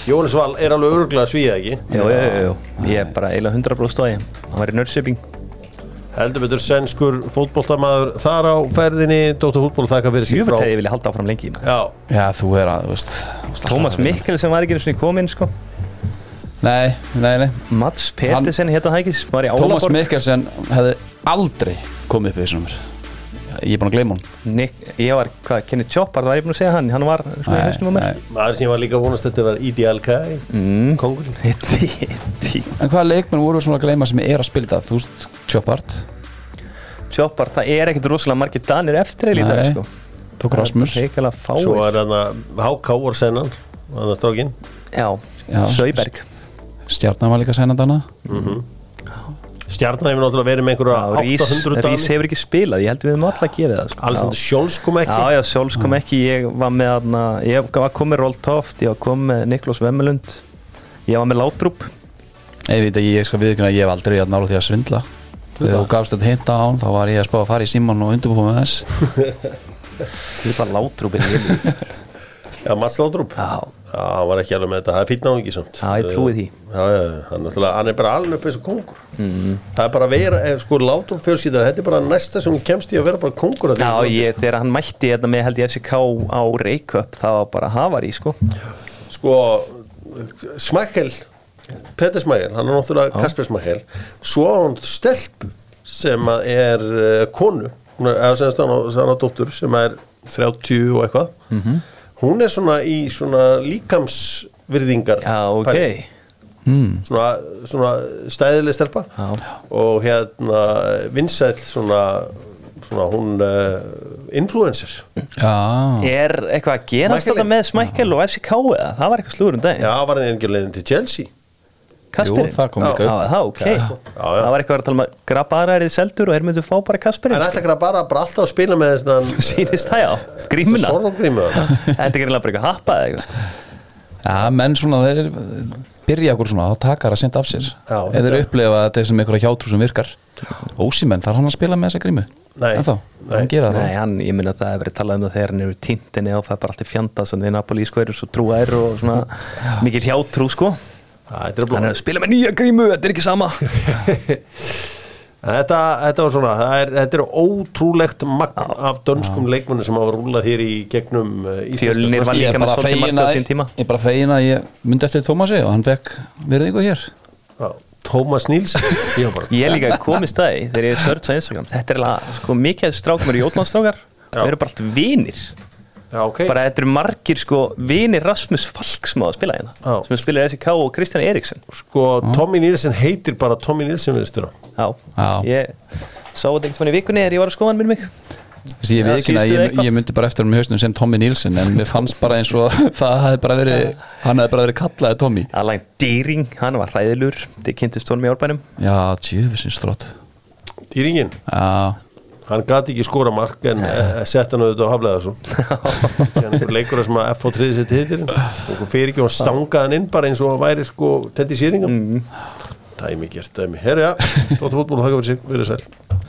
Jóhannes Val er alveg öruglega Svíi ekki? Jú, jú, jú, ég er bara eiginlega 100% stóði Hann var í Nörsjöping Heldur betur sænskur fótboltamaður þar á ferðinni. Dóttar fútból þakka fyrir sig frá hefði ég vilja halda áfram lengi. Já, Já, þú er að, veist veist Tómas að Mikkel sem var ekki einu sinni kominn sko. Nei, nei, nei. Mats Petersen hétta það ekki? Sem var í Tómas Mikkelsen hefði aldrei komið upp í þessum mér Ég er búin að gleyma hún Nick, Ég var, hvað, Kenny Choppard var ég búin að segja hann? Hann var svona í hausnum á mér. maður sem var líka vonast þetta var Ideal Kai mm. Kongurinn En hvaða leikmenn voru svona að gleyma sem er að spila þetta? Þú veist, Chopard? Choppard, það er ekkert rosalega margir danir eftir eða í dag Nei. sko. Tók Rasmus Það er reikalega fáir. Svo er hann að Háká var sennan Hann að strákin Já, Já. Söiberg Stjarnan var líka sænandana Stjarnan hefur náttúrulega verið með einhverja 800 Rís dani hefur ekki spilað, ég held við höfum alla að gefa það sko. Alexander Sjóls kom ekki. Já, já, Sjóls kom ekki, ég var með aðna, ég var komið Roll Toft, ég var komið með Niklas Vemmelund ég var með Látrúp Ég veit ekki, ég skal viðkynna að ég hef aldrei að nála því að svindla. Þegar þú gafst þetta hinta á hann þá var ég að spá að fara í síman og undirbúið með þess. Ég er bara Látrúp en ég Já, Mats Látrúp Já, hann var ekki alveg með þetta, það er fýtt náðingi samt. Já, ég trúi því. Hann, er bara alveg upp eins og kongur Það er bara að vera, eh, sko, Látrúp fjölskyldan Þetta er bara næsta sem kemst í að vera bara kongur já ég, þegar hann mætti hérna með held ég FCK á Reykjöp það var bara hafar í sko. Sko, Smækkel Peter Smækkel, hann er náttúrulega Kasper Smækkel. Svo á hann stelpu sem er uh, konu. Er, eða á, hann á dóttur sem er 30 og eitthvað. Mhm. Hún er svona í svona líkamsvirðingar Já, ok mm. svona, svona stæðileg stelpa Já. og hérna vinsæll svona, svona hún uh, influencer Já, Er eitthvað að gerast Smækkel. þetta með Smækkel og FCK eða? Það var eitthvað slúður um daginn já, var ekki leiðin til Chelsea Kasperinn? Jú, það kom Já, upp það, ok Já, sko. Það var eitthvað að tala um að grabba aðræðið seldur og þeir myndu fá bara Kasperinn en ætla ekki að bara, bara alltaf að spila með svona Sýnist það já, grímuna Þetta er greinlega bara eitthvað happað eða eitthvað sko. Já, menn svona þeir byrja okkur svona þá takar að senda af sér Já, eða þeir upplefa að þetta er sem einhverja hjátrú sem virkar Ósimenn, þarf hann að spila með þessa grímu? Nei. En þá, Nei. hann gera það Nei, hann, ég minna að það hefur verið talað um það þegar hann eru tintinni og það er bara allt í fjanda sem þeir Napoli sko eru svo trúær og svona mikil hjátrú sko blóð að spila með nýja grímu, þetta er ekki sama. Þetta, þetta var svona, það er, þetta er ótrúlegt magn af dönskum leikmunum sem hafa rúlað hér í gegnum uh, íslenska Fjölnir var Ég líka er með bara svolítið fegin margt á að sín tíma. ég er bara fegin að ég myndi eftir Tómasi og hann fekk verðingu hér. Já, Tómas Nílsen ég var bara Ég er líka komist að því þegar ég er sörd á Instagram. Þetta er alveg, sko, mikið strákum eru jótlandstrákar Já. Við erum bara allt vinir Já, ok. Bara þetta eru margir, sko, vinir Rasmus Falk sem á að spila hérna Já. Sem spilaði SK og Kristján Eriksson. Sko, Tommy Nílsen heitir bara Tommy Nílsen viðstur Já, Já. ég sá þetta einhvern veginn í vikunni þegar ég var að skoða hann með mig. Ég, ja, ekki, ég, ég myndi bara eftir hann með hausnum sem Tommy Nílsen en mér fannst bara eins og það hefði bara verið hann hefði bara verið kallaði Tommy. Alain Dýring, hann var hræðilur Þið kynntist honum í árbænum. Já, tjöfisins þrótt. Dýringin, Já, hann gati ekki skora mark en uh, sett hann auðvitað á Hafleðarsson einhver leikur sem að F á triði sér titilin og fyrir ekki og stangaði hann inn bara eins og hann væri sko Teddy Sýringam mm. Dæmi gert, dæmi. Herra, já, Dóttar fútból, þakka fyrir sig, verið sæl